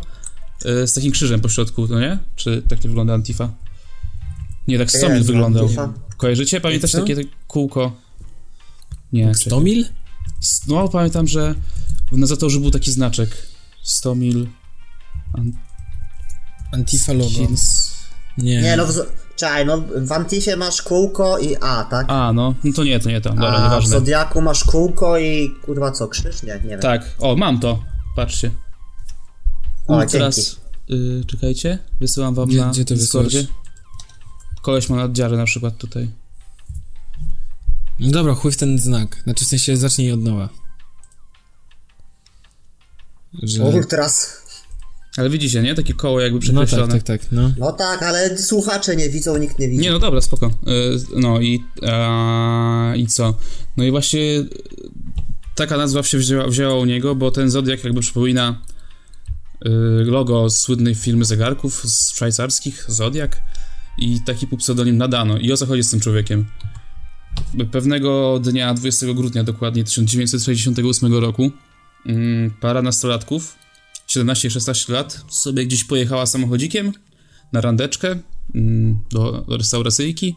y, z takim krzyżem po środku, no nie? Czy tak nie wygląda Antifa? Nie, tak Stomil wyglądał. Antifa. Kojarzycie? Pamiętacie Co? takie kółko? Nie. czekaj. 100 mil? S- No, pamiętam, że na zatorze był taki znaczek. Stomil. Antifa logo. Kins. Nie. Nie, no, w, czekaj, no w Antifie masz kółko i A, tak? A, no, no to nie, to nie to. Dobra, A w nieważne. Zodiaku masz kółko i kurwa co, krzyż? Nie, nie wiem. Tak, o, mam to. Patrzcie. O, Ultras. Y, czekajcie, wysyłam wam Gdzie- na gdzie to Discordzie. wysyłasz? Koleś ma naddziarę na przykład tutaj. No dobra, chuj w ten znak. Znaczy w sensie zacznij od nowa. Że... Ultras. Ale widzicie, nie? Takie koło jakby No przekreślone. tak, tak, tak, no. No tak, ale słuchacze nie widzą, nikt nie widzi. Nie, no dobra, spoko. Y, No i, a, i co? No i właśnie taka nazwa się wzięła, wzięła u niego, bo ten Zodiak jakby przypomina y, logo słynnej firmy zegarków z szwajcarskich, Zodiak i taki pseudonim nadano. I o co chodzi z tym człowiekiem? Pewnego dnia, 20 grudnia dokładnie 1968 roku, mm, para nastolatków 17-16 lat, sobie gdzieś pojechała samochodzikiem na randeczkę mm, do, restauracyjki.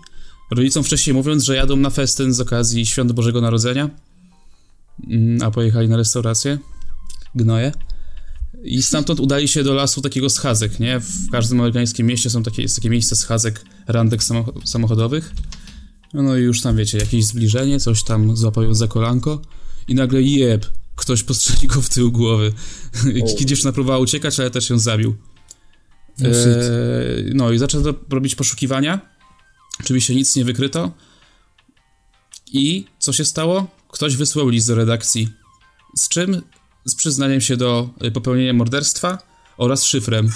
Rodzicom wcześniej mówiąc, że jadą na festyn z okazji Świąt Bożego Narodzenia, mm, a pojechali na restaurację. Gnoje. I stamtąd udali się do lasu takiego schadzek, nie? W każdym amerykańskim mieście są takie, jest takie miejsce schadzek randek samoch- samochodowych. No i już tam wiecie, jakieś zbliżenie, coś tam złapają za kolanko i nagle jeb, ktoś postrzeli go w tył głowy. I dziewczyna próbowała uciekać, ale też ją zabił. No. Eee, no i zaczęto robić poszukiwania. Oczywiście nic nie wykryto. I co się stało? Ktoś wysłał list do redakcji. Z czym? Z przyznaniem się do y, popełnienia morderstwa oraz szyfrem, e,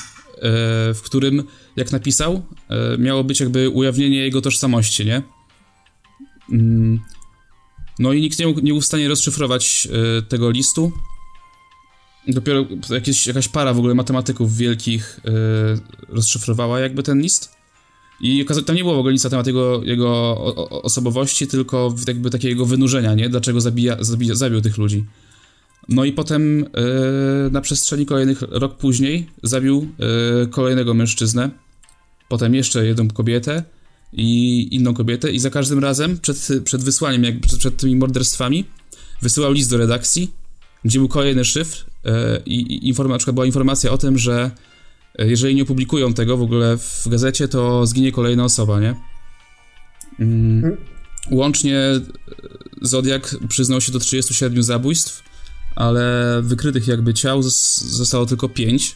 w którym, jak napisał, e, miało być jakby ujawnienie jego tożsamości, nie? No i nikt nie, nie był w stanie rozszyfrować e, tego listu. Dopiero jakieś, jakaś para w ogóle matematyków wielkich e, rozszyfrowała jakby ten list. I tam nie było w ogóle nic na temat jego, jego osobowości, tylko jakby takiego wynurzenia, nie? Dlaczego zabija, zabija, zabił tych ludzi. No i potem e, na przestrzeni kolejnych rok później zabił kolejnego mężczyznę, potem jeszcze jedną kobietę i inną kobietę i za każdym razem przed, przed wysłaniem, jak przed, przed tymi morderstwami wysyłał list do redakcji, gdzie był kolejny szyfr e, i, i informa- była informacja o tym, że e, jeżeli nie opublikują tego w ogóle w gazecie, to zginie kolejna osoba, nie? Mm. Łącznie e, Zodiak przyznał się do 37 zabójstw, ale wykrytych jakby ciał zos- zostało tylko 5,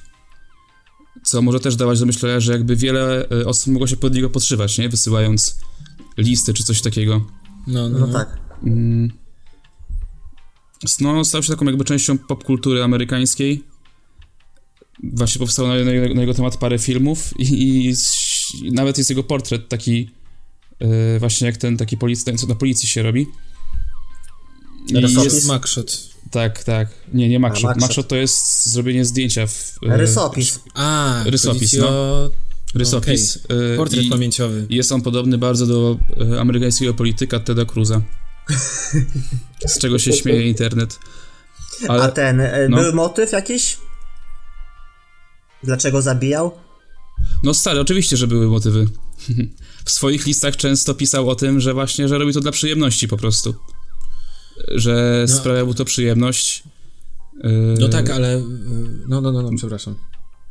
co może też dawać do myślenia, że jakby wiele e, osób mogło się pod niego podszywać, nie? Wysyłając listy czy coś takiego. No, no, No no. tak. Mm. No, stał się taką jakby częścią popkultury amerykańskiej. Właśnie powstało na, na, jego- na jego temat parę filmów i, i, i nawet jest jego portret taki e, właśnie jak ten taki policjant, co na policji się robi. I Rysopis? jest, Mugshot. Tak, tak. Nie, nie mugshot. Mugshot to jest zrobienie zdjęcia w... e, Rysopis. A, Rysopis, chodzi ci no. Rysopis. e, portret i, pamięciowy. i jest on podobny bardzo do e, amerykańskiego polityka Teda Cruza. Z czego się śmieje internet. Ale... A ten, e, no. był motyw jakiś? Dlaczego zabijał? No stary, oczywiście, że były motywy. W swoich listach często pisał o tym, że właśnie, że robi to dla przyjemności po prostu. Że No. sprawia mu to przyjemność. Yy, No tak, ale... y, No, no, no, no przepraszam.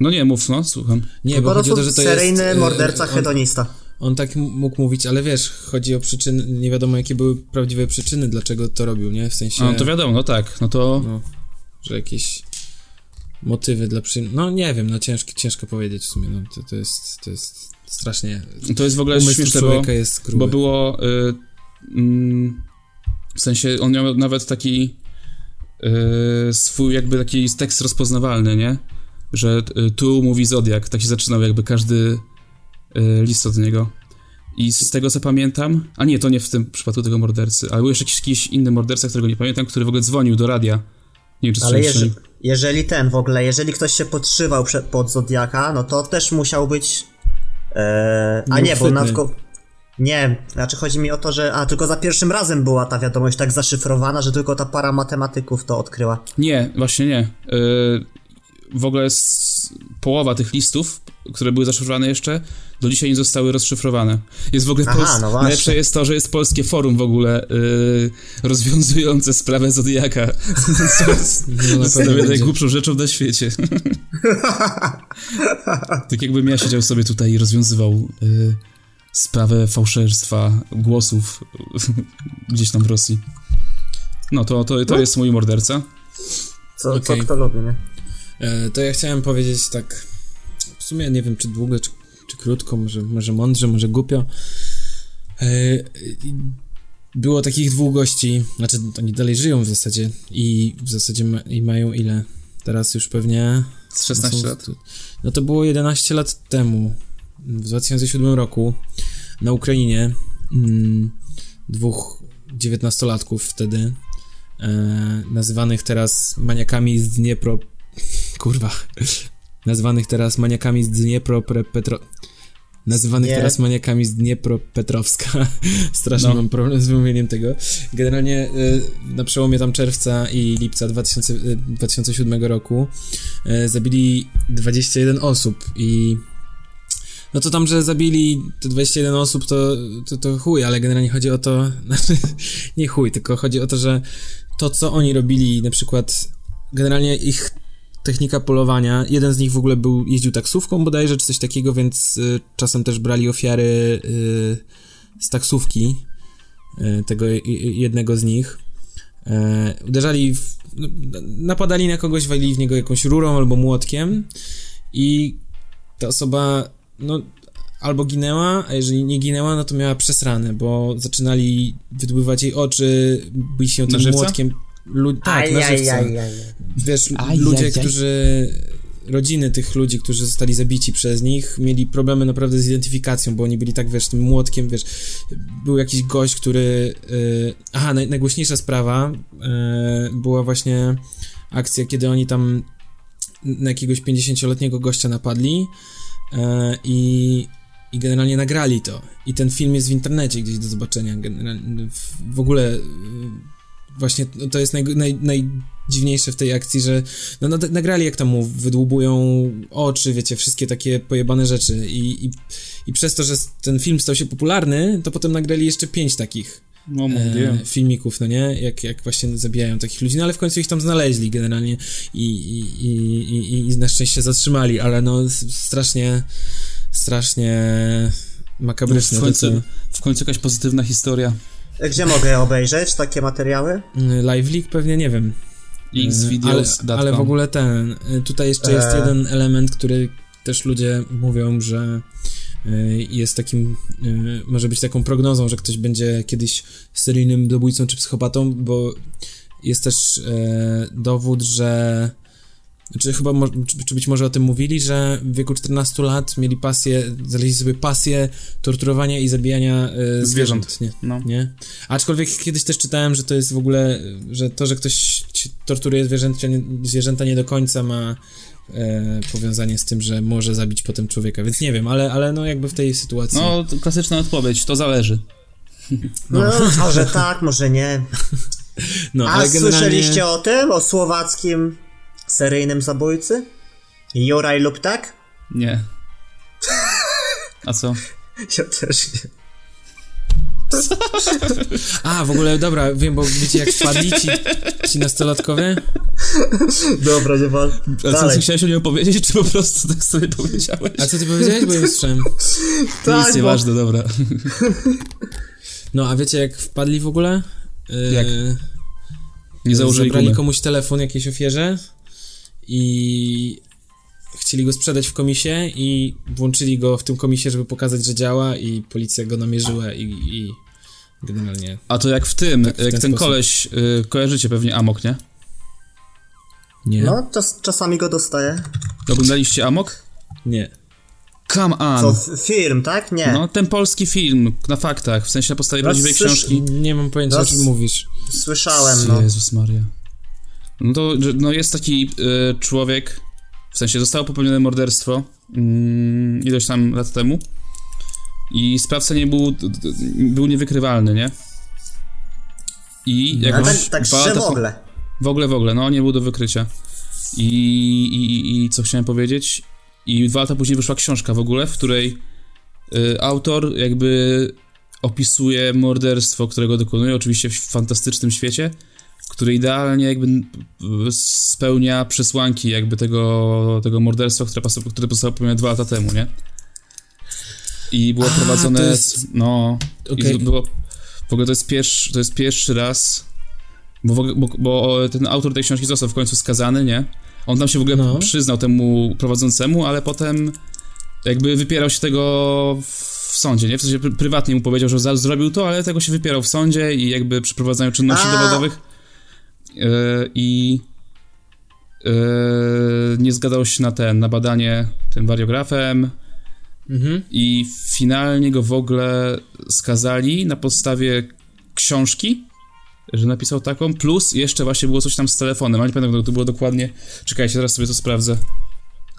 No nie, mów, no, słucham. Nie, Po bo chodzi o to, że to seryjny jest... y, morderca, on, hedonista. on tak mógł mówić, ale wiesz, chodzi o przyczyny, nie wiadomo jakie były prawdziwe przyczyny, dlaczego to robił, nie? W sensie... No to wiadomo, no tak, no to... No, że jakieś motywy dla przyjemności. No nie wiem, no ciężko, ciężko powiedzieć w sumie, no to, to jest, to jest strasznie... To jest w ogóle Umysł śmieszne, bo, jest gruby. bo było... y, mm, w sensie, on miał nawet taki y, swój jakby taki tekst rozpoznawalny, nie? Że y, tu mówi Zodiak, tak się zaczynał jakby każdy y, list od niego. I z tego co pamiętam, a nie, to nie w tym przypadku tego mordercy, ale był jeszcze jakiś, jakiś inny morderca, którego nie pamiętam, który w ogóle dzwonił do radia. Nie wiem, czy Ale słyszeliście. jeże, jeżeli ten w ogóle, jeżeli ktoś się podszywał przed, pod Zodiaka, no to też musiał być. E, a nie, bo na. Nie, znaczy chodzi mi o to, że. A tylko za pierwszym razem była ta wiadomość tak zaszyfrowana, że tylko ta para matematyków to odkryła. Nie, właśnie nie. Yy, w ogóle połowa tych listów, które były zaszyfrowane jeszcze, do dzisiaj nie zostały rozszyfrowane. Jest w ogóle Aha, pols- no właśnie. najlepsze jest to, że jest polskie forum w ogóle yy, rozwiązujące sprawę Zodiaka. Co jest No, najgłupszą rzeczą na świecie. tak jakbym ja siedział sobie tutaj i rozwiązywał yy, sprawę fałszerstwa głosów gdzieś tam w Rosji. No to, to, to No. jest mój morderca. Co, Okej. co kto lubi, nie? E, to ja chciałem powiedzieć tak, w sumie nie wiem, czy długo, czy, czy krótko, może, może mądrze, może głupio. E, i było takich dwóch gości, znaczy oni dalej żyją w zasadzie i w zasadzie ma, i mają ile? Teraz już pewnie... Z 16 no są- lat. No to było 11 lat temu, w 2007 roku, na Ukrainie. Mm, dwóch dziewiętnastolatków wtedy, e, nazywanych teraz maniakami z Dniepro... Kurwa. Nazywanych teraz maniakami z Dniepro... Petro... Nazywanych Nie. teraz maniakami z Dniepropetrowska. Strasznie No. mam problem z wymówieniem tego. Generalnie e, na przełomie tam czerwca i lipca 2000, e, 2007 roku e, zabili 21 osób i no to tam, że zabili te 21 osób, to, to, to chuj, ale generalnie chodzi o to, znaczy nie chuj, tylko chodzi o to, że to, co oni robili, na przykład generalnie ich technika polowania, jeden z nich w ogóle był, jeździł taksówką bodajże, czy coś takiego, więc y, czasem też brali ofiary y, z taksówki, y, tego jednego z nich. E, uderzali, w, no, napadali na kogoś, walili w niego jakąś rurą albo młotkiem i ta osoba, no, albo ginęła, a jeżeli nie ginęła, no to miała przesrane, bo zaczynali wydływać jej oczy, bić się tym żywca? młotkiem. Lu- tak, na żywca. Ajajajaj. Wiesz, Aj, ludzie, aj, aj. którzy. Rodziny tych ludzi, którzy zostali zabici przez nich, mieli problemy naprawdę z identyfikacją, bo oni byli tak, wiesz, tym młotkiem, wiesz. Był jakiś gość, który. Yy, aha, naj, najgłośniejsza sprawa yy, była właśnie akcja, kiedy oni tam na jakiegoś 50-letniego gościa napadli i, i generalnie nagrali to. I ten film jest w internecie gdzieś do zobaczenia. W, ogóle. Yy, właśnie to jest naj, naj, najdziwniejsze w tej akcji, że no, no, nagrali jak tam mu wydłubują oczy, wiecie, wszystkie takie pojebane rzeczy i, i, i przez to, że ten film stał się popularny, to potem nagrali jeszcze pięć takich No mówię. e, filmików, no nie? Jak, jak właśnie zabijają takich ludzi, no ale w końcu ich tam znaleźli generalnie i, i, i, i, i na szczęście zatrzymali, ale no strasznie, strasznie makabryczne. w, to, końcu, w końcu jakaś pozytywna historia. Gdzie mogę obejrzeć takie materiały? Live Leak pewnie nie wiem. ale, Xvideos.com ale w ogóle ten. y, Tutaj jeszcze jest E. jeden element, który też ludzie mówią, że jest takim. y, Może być taką prognozą, że ktoś będzie kiedyś seryjnym zabójcą czy psychopatą, bo jest też e, dowód, że. Czy chyba, czy, czy być może o tym mówili, że w wieku 14 lat mieli pasję, znaleźli sobie pasję torturowania i zabijania e, Zwierząt. zwierząt. Nie? No. nie? Aczkolwiek kiedyś też czytałem, że to jest w ogóle, że to, że ktoś torturuje zwierzęta, nie, zwierzęta nie do końca ma e, powiązanie z tym, że może zabić potem człowieka, więc nie wiem, ale, ale no jakby w tej sytuacji. No, to klasyczna odpowiedź, to zależy. No, może tak, może nie. no, A ale generalnie... słyszeliście o tym? O słowackim seryjnym zabójcy? Juraj lub tak? Nie. A co? Ja też nie. A, w ogóle, dobra, wiem, bo wiecie jak wpadli ci, ci nastolatkowie? Dobra, nie wal. A co, ty chciałeś o niej opowiedzieć, czy po prostu tak sobie powiedziałeś? A co ty powiedziałeś, bo nie słyszałem. Tak, Nic bo- nieważne, dobra. No, a wiecie jak wpadli w ogóle? E, Jak? Nie założyli Zabrali gumy. komuś telefon jakiejś ofierze i chcieli go sprzedać w komisie i włączyli go w tym komisie, żeby pokazać, że działa i policja go namierzyła i, i generalnie... A to jak w tym, Tak, w jak ten ten koleś, y, kojarzycie pewnie Amok, nie? Nie? No, czas, czasami go dostaję. Oglądaliście Amok? Nie. Come on! Co, film, tak? Nie. No, ten polski film, na faktach, w sensie na podstawie No, prawdziwej słysz- książki. Nie mam pojęcia, o No, czym mówisz. Słyszałem, no. Jezus Maria. No to, no jest taki y, człowiek, w sensie zostało popełnione morderstwo mm, ileś tam lat temu i sprawca nie był, był niewykrywalny, nie? I Ale jakoś tak, tak w ogóle. W ogóle, w ogóle, no nie był do wykrycia. I, i, i, i co chciałem powiedzieć? I dwa lata później wyszła książka w ogóle, w której y, autor jakby opisuje morderstwo, którego dokonuje, oczywiście w fantastycznym świecie, który idealnie jakby spełnia przesłanki jakby tego, tego morderstwa, które, które zostało popełnione dwa lata temu, nie? I było A, prowadzone, jest- no, Okej. i było, w ogóle to jest pierwszy, to jest pierwszy raz, bo, bo, bo ten autor tej książki został w końcu skazany, nie? On tam się w ogóle No. przyznał temu prowadzącemu, ale potem jakby wypierał się tego w sądzie, nie? W sensie pr- prywatnie mu powiedział, że zrobił to, ale tego się wypierał w sądzie i jakby przy prowadzeniu czynności A. dowodowych i e, nie zgadzał się na ten, na badanie tym wariografem Mhm. i finalnie go w ogóle skazali na podstawie książki, że napisał taką, plus jeszcze właśnie było coś tam z telefonem, ale nie pamiętam, to było dokładnie. Czekajcie, teraz sobie to sprawdzę.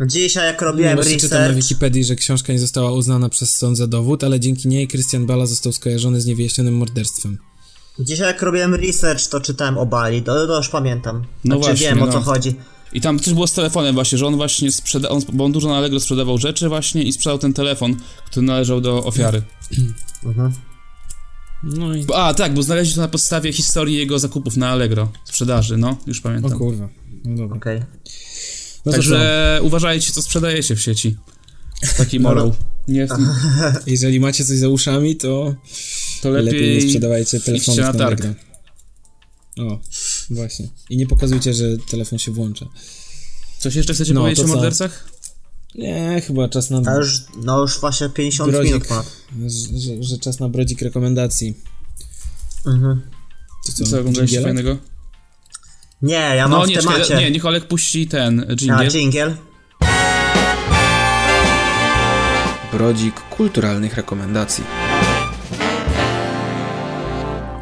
Dzisiaj jak robiłem właśnie czytam na research... Wikipedii, że książka nie została uznana przez sąd za dowód, ale dzięki niej Christian Bala został skojarzony z niewyjaśnionym morderstwem. Dzisiaj jak robiłem research, to czytałem o Bali, to, to już pamiętam. No Znaczy właśnie, wiem o no. co chodzi. I tam coś było z telefonem właśnie, że on właśnie sprzeda... On, bo on dużo na Allegro sprzedawał rzeczy właśnie i sprzedał ten telefon, który należał do ofiary. Mhm. No i... A, tak, bo znaleźli to na podstawie historii jego zakupów na Allegro, sprzedaży, no, już O pamiętam. kurwa. No dobra. Okej. No to Także uważajcie, co sprzedajecie w sieci. Taki morał. Nie? Jeżeli macie coś za uszami, to to lepiej, lepiej... nie sprzedawajcie telefonów na na targ. Allegro. O, właśnie. I nie pokazujcie, że telefon się włącza. Coś jeszcze chcecie No, powiedzieć o mordercach? Nie, chyba czas na... A już, no już właśnie 50 Grodzik. minut ponad. Że, że, że czas na brodzik rekomendacji. Mhm. To co? Co fajnego? Nie, ja mam No w nie, temacie. czekaj, nie, niech Olek puści ten A, jingle. jingle. Brodzik kulturalnych rekomendacji.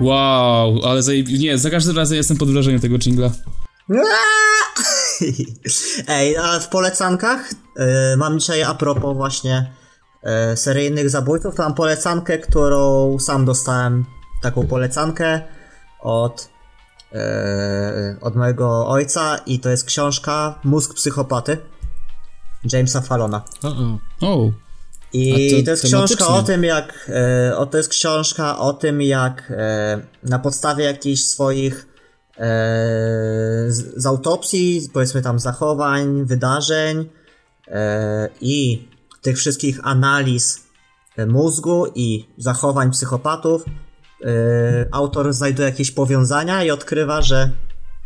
Wow, ale. Nie, za każdym razem jestem pod wrażeniem tego jingla. Ej, a w polecankach y, mam dzisiaj a propos właśnie y, seryjnych zabójców, to mam polecankę, którą sam dostałem, taką polecankę od, y, od mojego ojca i to jest książka Mózg psychopaty Jamesa Fallona. O, o. O, I to to, jest książka o tym, jak. E, o, to jest książka o tym, jak e, na podstawie jakichś swoich e, z, z autopsji, powiedzmy tam zachowań, wydarzeń i tych wszystkich analiz mózgu i zachowań psychopatów, autor znajduje jakieś powiązania i odkrywa, że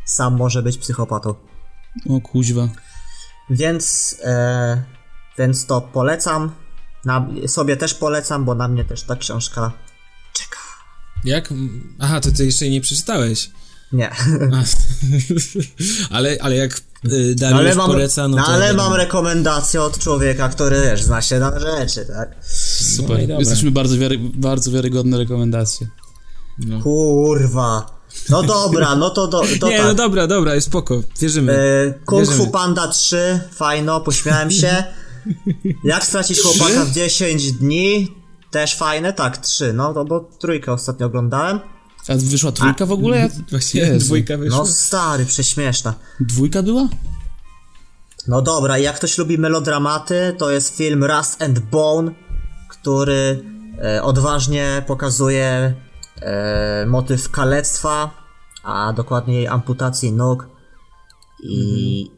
sam może być psychopatą. o kuźwa. Więc, e, więc to polecam. Na, sobie też polecam, bo na mnie też ta książka czeka. Jak? Aha, to ty jeszcze jej nie przeczytałeś. Nie. A, ale, ale jak y, Dariusz ale mam, poleca, no no, to... ale mam rekomendację od człowieka, który wiesz, zna się na rzeczy, tak? Super. No. Jesteśmy bardzo, wiary... bardzo wiarygodne rekomendacje. No. Kurwa. No dobra, no to, do, to Nie, tak. no dobra, dobra, jest spoko, wierzymy. E, Kung Fu. Panda 3, fajno, pośmiałem się. Jak stracić chłopaka w 10 dni, też fajne, tak, 3, no to bo trójkę ostatnio oglądałem. A wyszła trójka w ogóle? Ja... Właśnie Jezu. dwójka wyszła. No stary, prześmieszna. Dwójka była? No dobra, jak ktoś lubi melodramaty, to jest film Rust and Bone, który e, odważnie pokazuje e, motyw kalectwa, a dokładniej amputacji nóg i,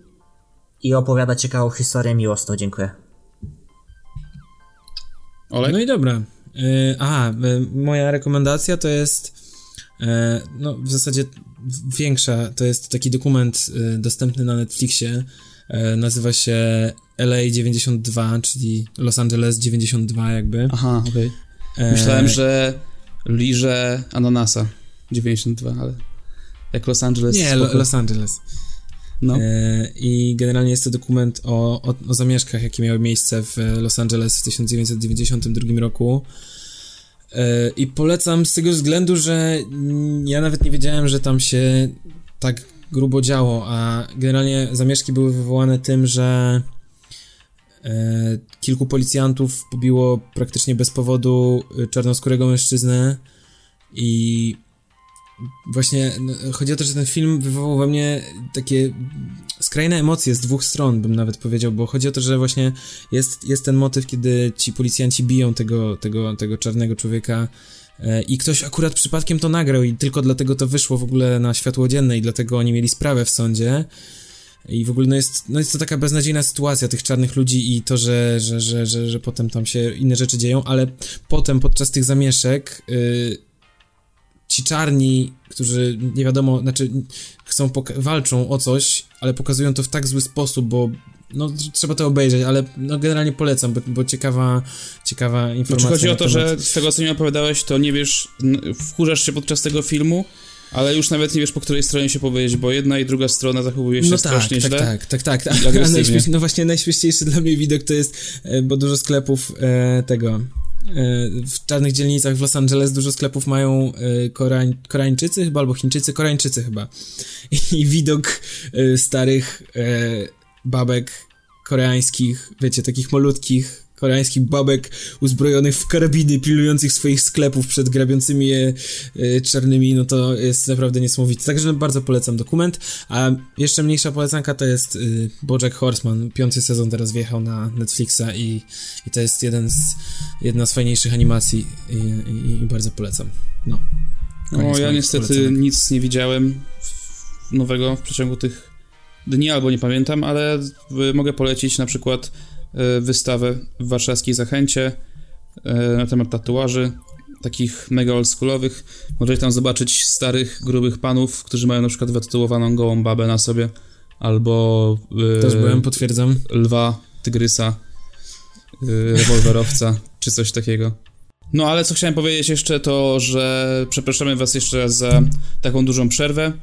i opowiada ciekawą historię miłosną. Dziękuję. Olek? No i dobra. Y, aha, y, moja rekomendacja to jest e, no w zasadzie większa, to jest taki dokument y, dostępny na Netflixie, e, nazywa się LA 92, czyli Los Angeles 92 jakby. Aha, okej. E, Myślałem, że liże ananasa 92, ale jak Los Angeles Nie, spoko. Lo- Los Angeles. No. E, I generalnie jest to dokument o, o, o zamieszkach, jakie miały miejsce w Los Angeles w 1992 roku. E, I polecam z tego względu, że ja nawet nie wiedziałem, że tam się tak grubo działo, a generalnie zamieszki były wywołane tym, że e, kilku policjantów pobiło praktycznie bez powodu czarnoskórego mężczyznę i właśnie no, chodzi o to, że ten film wywołał we mnie takie skrajne emocje z dwóch stron, bym nawet powiedział, bo chodzi o to, że właśnie jest, jest ten motyw, kiedy ci policjanci biją tego, tego, tego czarnego człowieka e, i ktoś akurat przypadkiem to nagrał i tylko dlatego to wyszło w ogóle na światło dzienne i dlatego oni mieli sprawę w sądzie. I w ogóle no jest, no jest to taka beznadziejna sytuacja tych czarnych ludzi i to, że, że, że, że, że potem tam się inne rzeczy dzieją, ale potem podczas tych zamieszek y, ci czarni, którzy nie wiadomo, znaczy chcą, walczą o coś, ale pokazują to w tak zły sposób, bo no trzeba to obejrzeć, ale no generalnie polecam, bo, bo ciekawa, ciekawa Znaczy informacja. chodzi o to, temat- że z tego co mi opowiadałeś, to nie wiesz, wkurzasz się podczas tego filmu, ale już nawet nie wiesz po której stronie się powiedzieć, bo jedna i druga strona zachowuje się No tak, strasznie tak, źle. tak, tak, tak, tak. agresywnie. Najśmiesz, no właśnie najśmieszniejszy dla mnie widok to jest, e, bo dużo sklepów e, tego, w czarnych dzielnicach w Los Angeles dużo sklepów mają e, Koreań, Koreańczycy chyba, albo Chińczycy, Koreańczycy chyba. I, widok e, starych e, babek koreańskich, wiecie, takich malutkich, koreańskich babek uzbrojonych w karabiny, pilnujących swoich sklepów przed grabiącymi je e, czarnymi, no to jest naprawdę niesamowite. Także bardzo polecam dokument. A jeszcze mniejsza polecanka to jest y, Bojack Horseman. Piąty sezon teraz wjechał na Netflixa i, i to jest jeden z, jedna z fajniejszych animacji i, i, i bardzo polecam. No. No, Koniec ja moich niestety polecanek. nic nie widziałem nowego w przeciągu tych dni, albo nie pamiętam, ale y, mogę polecić na przykład wystawę w warszawskiej Zachęcie y, na temat tatuaży, takich mega oldschoolowych. Możecie tam zobaczyć starych, grubych panów, którzy mają na przykład wytatuowaną gołą babę na sobie, albo y, Też byłem, potwierdzam. lwa, tygrysa, rewolwerowca, czy coś takiego. No ale co chciałem powiedzieć jeszcze to, że przepraszamy was jeszcze raz za taką dużą przerwę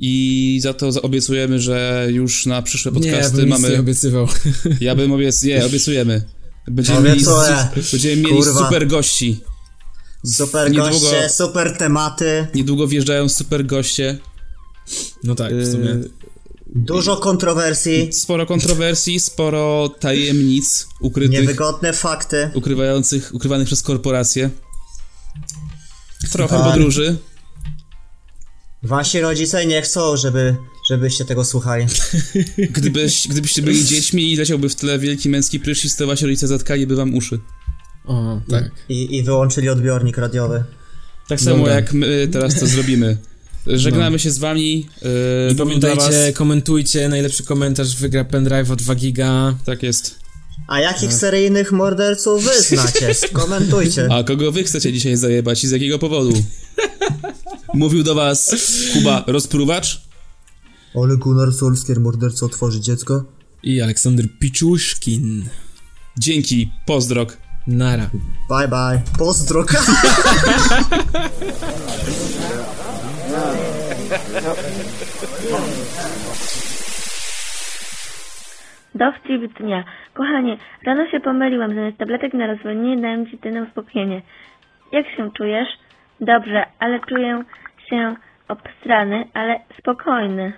i za to obiecujemy, że już na przyszłe Nie, ja podcasty bym nic mamy... nie obiecywał. Ja bym obiec... Nie, obiecujemy. Będziemy mieli, Obiecuję. będziemy mieli Kurwa. super gości. Super Niedługo- goście, super tematy, Niedługo wjeżdżają super goście. No tak, w sumie. Yy, dużo kontrowersji, Sporo kontrowersji, sporo tajemnic ukrytych. niewygodne fakty. ukrywających, ukrywanych przez korporacje. Trochę Tak. podróży. Wasi rodzice nie chcą, żeby, żebyście tego słuchali. Gdybyś, gdybyście byli dziećmi i leciałby w tle wielki męski prysznic, to wasi rodzice zatkaliby wam uszy. O, tak. I, I wyłączyli odbiornik radiowy. Tak samo Dobra. jak my teraz to zrobimy. Żegnamy się z wami. Yy, I pamiętajcie, was. komentujcie, najlepszy komentarz wygra pendrive od 2 giga. Tak jest. A jakich seryjnych morderców wy znacie? Skomentujcie. A kogo wy chcecie dzisiaj zajebać i z jakiego powodu? Mówił do was Kuba Rozpruwacz. Ale Gunnar Solskjaer morderca otworzy dziecko? I Aleksander Piczuszkin. Dzięki, pozdrok. Nara. Bye bye. Pozdrok. Dowcip dnia. Kochanie, rano się pomyliłam, zamiast tabletek na rozwodnienie dałem ci ty na uspokojenie. Jak się czujesz? Dobrze, ale czuję się obstrany, ale spokojny.